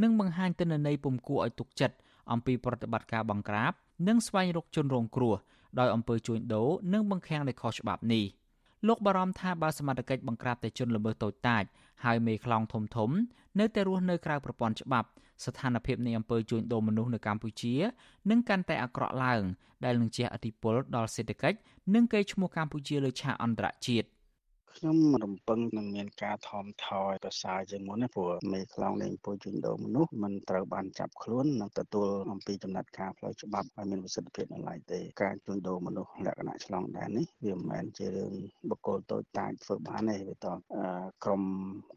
និងបង្ហាញទិន្នន័យពុំគួរឲ្យទុកចិត្តអំពីប្រតិបត្តិការបង្ក្រាប និងស្វែងរកជនរងគ្រោះដោយអំពើជួញដូរនិងបង្ខាំងដោយខុសច្បាប់នេះ។លោកបារម្ភថាបើសមត្ថកិច្ចបង្ក្រាបតែជនល្មើសតូចតាច ហើយមេខ្លោងធំធំ នៅតែរស់នៅក្រៅប្រព័ន្ធច្បាប់ស្ថានភាពនៃអំពើជួញដូរមនុស្សនៅកម្ពុជានឹងកាន់តែអាក្រក់ឡើង ដែលនឹងជះឥទ្ធិពលដល់សេដ្ឋកិច្ចនិងកេរ្តិ៍ឈ្មោះកម្ពុជាលើឆាកអន្តរជាតិ ខ្ញុំរំពឹងនឹងមានការថមថយប្រសើរជាងមុនណាព្រោះមេខ្លោងលេងពុយជួញដូរមនុស្សមិនត្រូវបានចាប់ខ្លួននិងទទួលអំពីចំណាត់ការផ្លូវច្បាប់ឲ្យមានប្រសិទ្ធភាពនៅឡើយទេការជួញដូរមនុស្សលក្ខណៈឆ្លងដែននេះវាមិនមែនជារឿងបុគ្គលតូចតាចធ្វើបានទេវាតក្រុម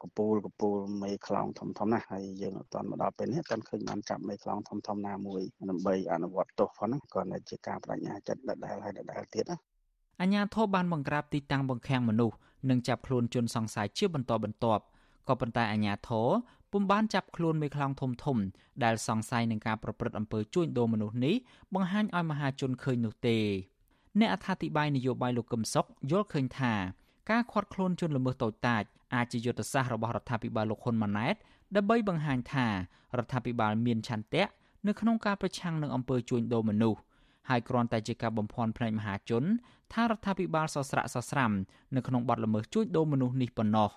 កពូលកពូលមេខ្លោងធំធំណាស់ហើយយើងអត់ទាន់មកដល់ពេលនេះអត់ទាន់ឃើញបានចាប់មេខ្លោងធំធំណាមួយដើម្បីអនុវត្តទោសផងហ្នឹងក៏នៅជាការបដិញ្ញាចិត្តដដែលហើយដដែលទៀតណាអញ្ញាធិបបានបង្ក្រាបទីតាំងបង្ខាំងមនុស្ស និងចាប់ខ្លួនជនសង្ស័យជាបន្តបន្ទាប់ក៏ប៉ុន្តែអាជ្ញាធរពុំបានចាប់ខ្លួនមេខ្លោងធំធំ ដែលសង្ស័យនឹងការប្រព្រឹត្តអំពើជួញដូរមនុស្សនេះបង្ហាញឲ្យមហាជនឃើញនោះទេអ្នកអត្ថាធិប្បាយនយោបាយលោកកឹមសុខយល់ឃើញថាការខាត់ខ្លួនជនល្មើសតូចតាចអាចជាយុទ្ធសាស្ត្ររបស់រដ្ឋាភិបាលលោកហ៊ុនម៉ាណែតដើម្បីបង្ហាញថារដ្ឋាភិបាលមានឆន្ទៈនៅក្នុងការប្រឆាំងនឹងអំពើជួញដូរមនុស្ស ហើយគ្រាន់តែជាការបំភាន់ភ្នែកមហាជនថារដ្ឋាភិបាលសស្រាក់សស្រាំនៅក្នុងបទល្មើសជួញដូរមនុស្សនេះប៉ុណ្ណោះ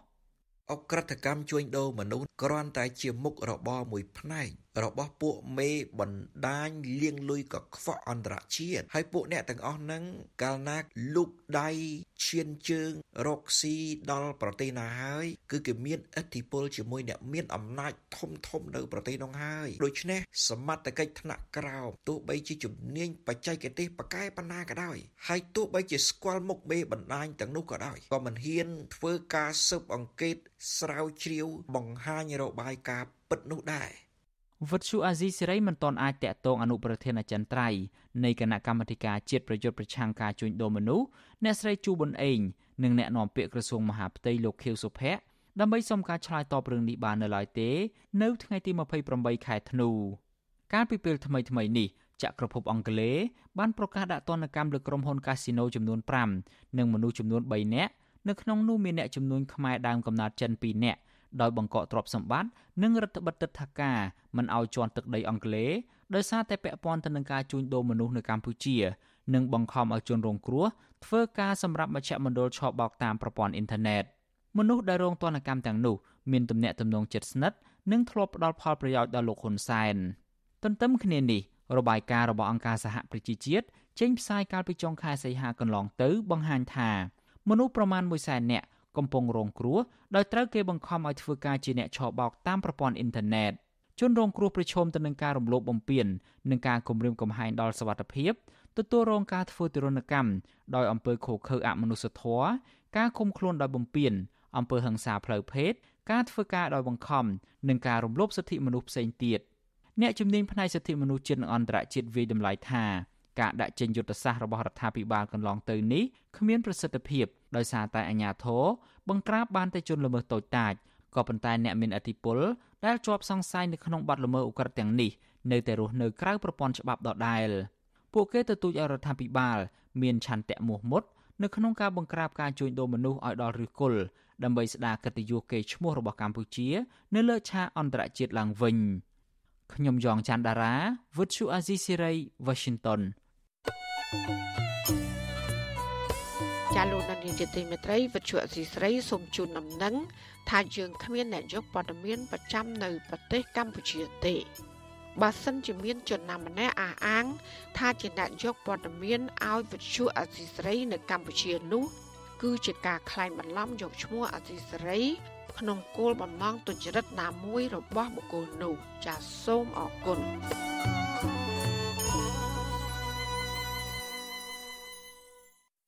អក្រិតកម្មជួញដូរមនុស្សគ្រាន់តែជាមុខរបរមួយផ្នែករបស់ពួកមេបណ្ដាញលៀងលុយកខ្វក់អន្តរជាតិហើយពួកអ្នកទាំងអស់ហ្នឹងកាលណាលូកដៃឈានជើងរកស៊ីដល់ប្រទេសណាហើយគឺគេមានឥទ្ធិពលជាមួយអ្នកមានអំណាចធំធំនៅប្រទេសនោះហើយដូច្នេះសមត្ថកិច្ចថ្នាក់ក្រោមទោះបីជាជំនាញបច្ចេកទេសប៉កែប៉ុណ្ណាក៏ដោយហើយទោះបីជាស្គាល់មុខមេបណ្ដាញទាំងនោះក៏ដោយក៏មិនហ៊ានធ្វើការស៊ើបអង្កេតស្រាវជ្រាវបង្ហាញរបាយការណ៍ពិតនោះដែរ វិទ្យុអាស៊ីសេរីមិនទាន់អាចតាក់ទងអនុប្រធានអចិន្ត្រៃយ៍នៃគណៈកម្មាធិការជាតិប្រយុទ្ធប្រឆាំងការជួញដូរមនុស្សអ្នកស្រីជូប៊ុនអេងនិងអ្នកនាំពាក្យក្រសួងមហាផ្ទៃលោកខៀវសុភ័ក្រដើម្បីសុំការឆ្លើយតបរឿងនេះបាននៅឡើយទេ នៅថ្ងៃទី28ខែធ្នូកាលពីពេលថ្មីថ្មីនេះចក្រភពអង់គ្លេសបានប្រកាសដាក់ទណ្ឌកម្មលើក្រុមហ៊ុនកាស៊ីណូចំនួន5និងមនុស្សចំនួន3នាក់នៅក្នុងនោះមានអ្នកចំនួនខ្មែរដើមកំណើតចិន2នាក់ ដោយបង្កកទ្រព្យសម្បត្តិនិងរដ្ឋបិទទឹកថាការមិនឲ្យជន់ទឹកដីអង់គ្លេសដោយសារតែពាក់ព័ន្ធទៅនឹងការជួញដូរមនុស្សនៅកម្ពុជានិងបង្ខំឲ្យជនរងគ្រោះធ្វើការសម្រាប់មជ្ឈមណ្ឌលឆបោកតាមប្រព័ន្ធអ៊ីនធឺណិតមនុស្សដែលរងទណ្ឌកម្មទាំងនោះមានទំនាក់ទំនងជិតស្និទ្ធនិងធ្លាប់ផ្ដល់ផលប្រយោជន៍ដល់លោកហ៊ុនសែនទន្ទឹមគ្នានេះរបាយការណ៍របស់អង្គការសហប្រជាជាតិចេញផ្សាយកាលពីចុងខែសីហាកន្លងទៅបង្ហាញថាមនុស្សប្រមាណ100,000នាក់ កំពុងរងគ្រោះដោយត្រូវគេបង្ខំឲ្យធ្វើការជាអ្នកឆបោកតាមប្រព័ន្ធអ៊ីនធឺណិតជនរងគ្រោះប្រឈមទៅនឹងការរំលោភបំពាននិងការគំរាមកំហែងដល់សវត្ថិភាពទទួលរងការធ្វើទរណកម្មដោយអំពើឃោរឃៅអមនុស្សធម៌ការឃុំខ្លួនដោយបំពានអំពើហិង្សាផ្លូវភេទការធ្វើការដោយបង្ខំនិងការរំលោភសិទ្ធិមនុស្សផ្សេងទៀតអ្នកជំនាញផ្នែកសិទ្ធិមនុស្សជាតិនិងអន្តរជាតិវិយតម្លៃថា ការដាក់ចេញយុទ្ធសាស្ត្ររបស់រដ្ឋាភិបាលកន្លងទៅនេះគ្មានប្រសិទ្ធភាពដោយសារតែអាជ្ញាធរបង្ក្រាបបានតែជនល្មើសតូចតាចក៏ប៉ុន្តែអ្នកមានអធិបុលដែលជាប់សង្ស័យនៅក្នុងបទល្មើសឧក្រិដ្ឋទាំងនេះនៅតែរស់នៅក្រៅប្រព័ន្ធច្បាប់ដដែលពួកគេទទូចឲ្យរដ្ឋាភិបាលមានឆន្ទៈមោះមុតនៅក្នុងការបង្ក្រាបការជួញដូរមនុស្សឲ្យដល់ឫសគល់ដើម្បីស្ដារកិត្តិយសកេរ្តិ៍ឈ្មោះរបស់កម្ពុជា នៅលើឆាកអន្តរជាតិឡើងវិញខ្ញុំយ៉ងច័ន្ទដារាវិទ្យុអាស៊ីសេរី Washington ចាលោកនាយកទីមេត្រីវិទ្យុអសីស្រីសូមជូនដំណឹងថាយើងគ្មានអ្នកយកព័ត៌មានប្រចាំនៅប្រទេសកម្ពុជាទេបើសិនជាមានជនណាម្នាក់អះអាង ថាជាអ្នកយកព័ត៌មានឲ្យវិទ្យុអសីស្រីនៅកម្ពុជានោះគឺជាការក្លែងបន្លំយកឈ្មោះអសីស្រីក្នុងគោលបំណងទុច្ចរិតណាមួយរបស់បុគ្គលនោះចាសសូមអរគុណ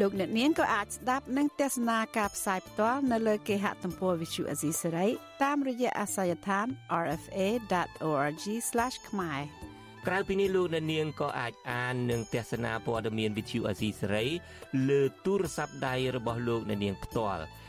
លោកអ្នកនាងក៏អាចស្ដាប់និងទស្សនាការផ្សាយផ្ទាល់នៅលើគេហទំព័រ Visual Asia សេរីតាមរយៈអាសយដ្ឋាន rfa.org/ ខ្មែរក្រៅពីនេះលោកអ្នកនាងក៏អាចអាននិងទស្សនាព័ត៌មាន Visual Asia សេរីលើទូរស័ព្ទដៃរបស់លោកអ្នកនាងផ្ទាល់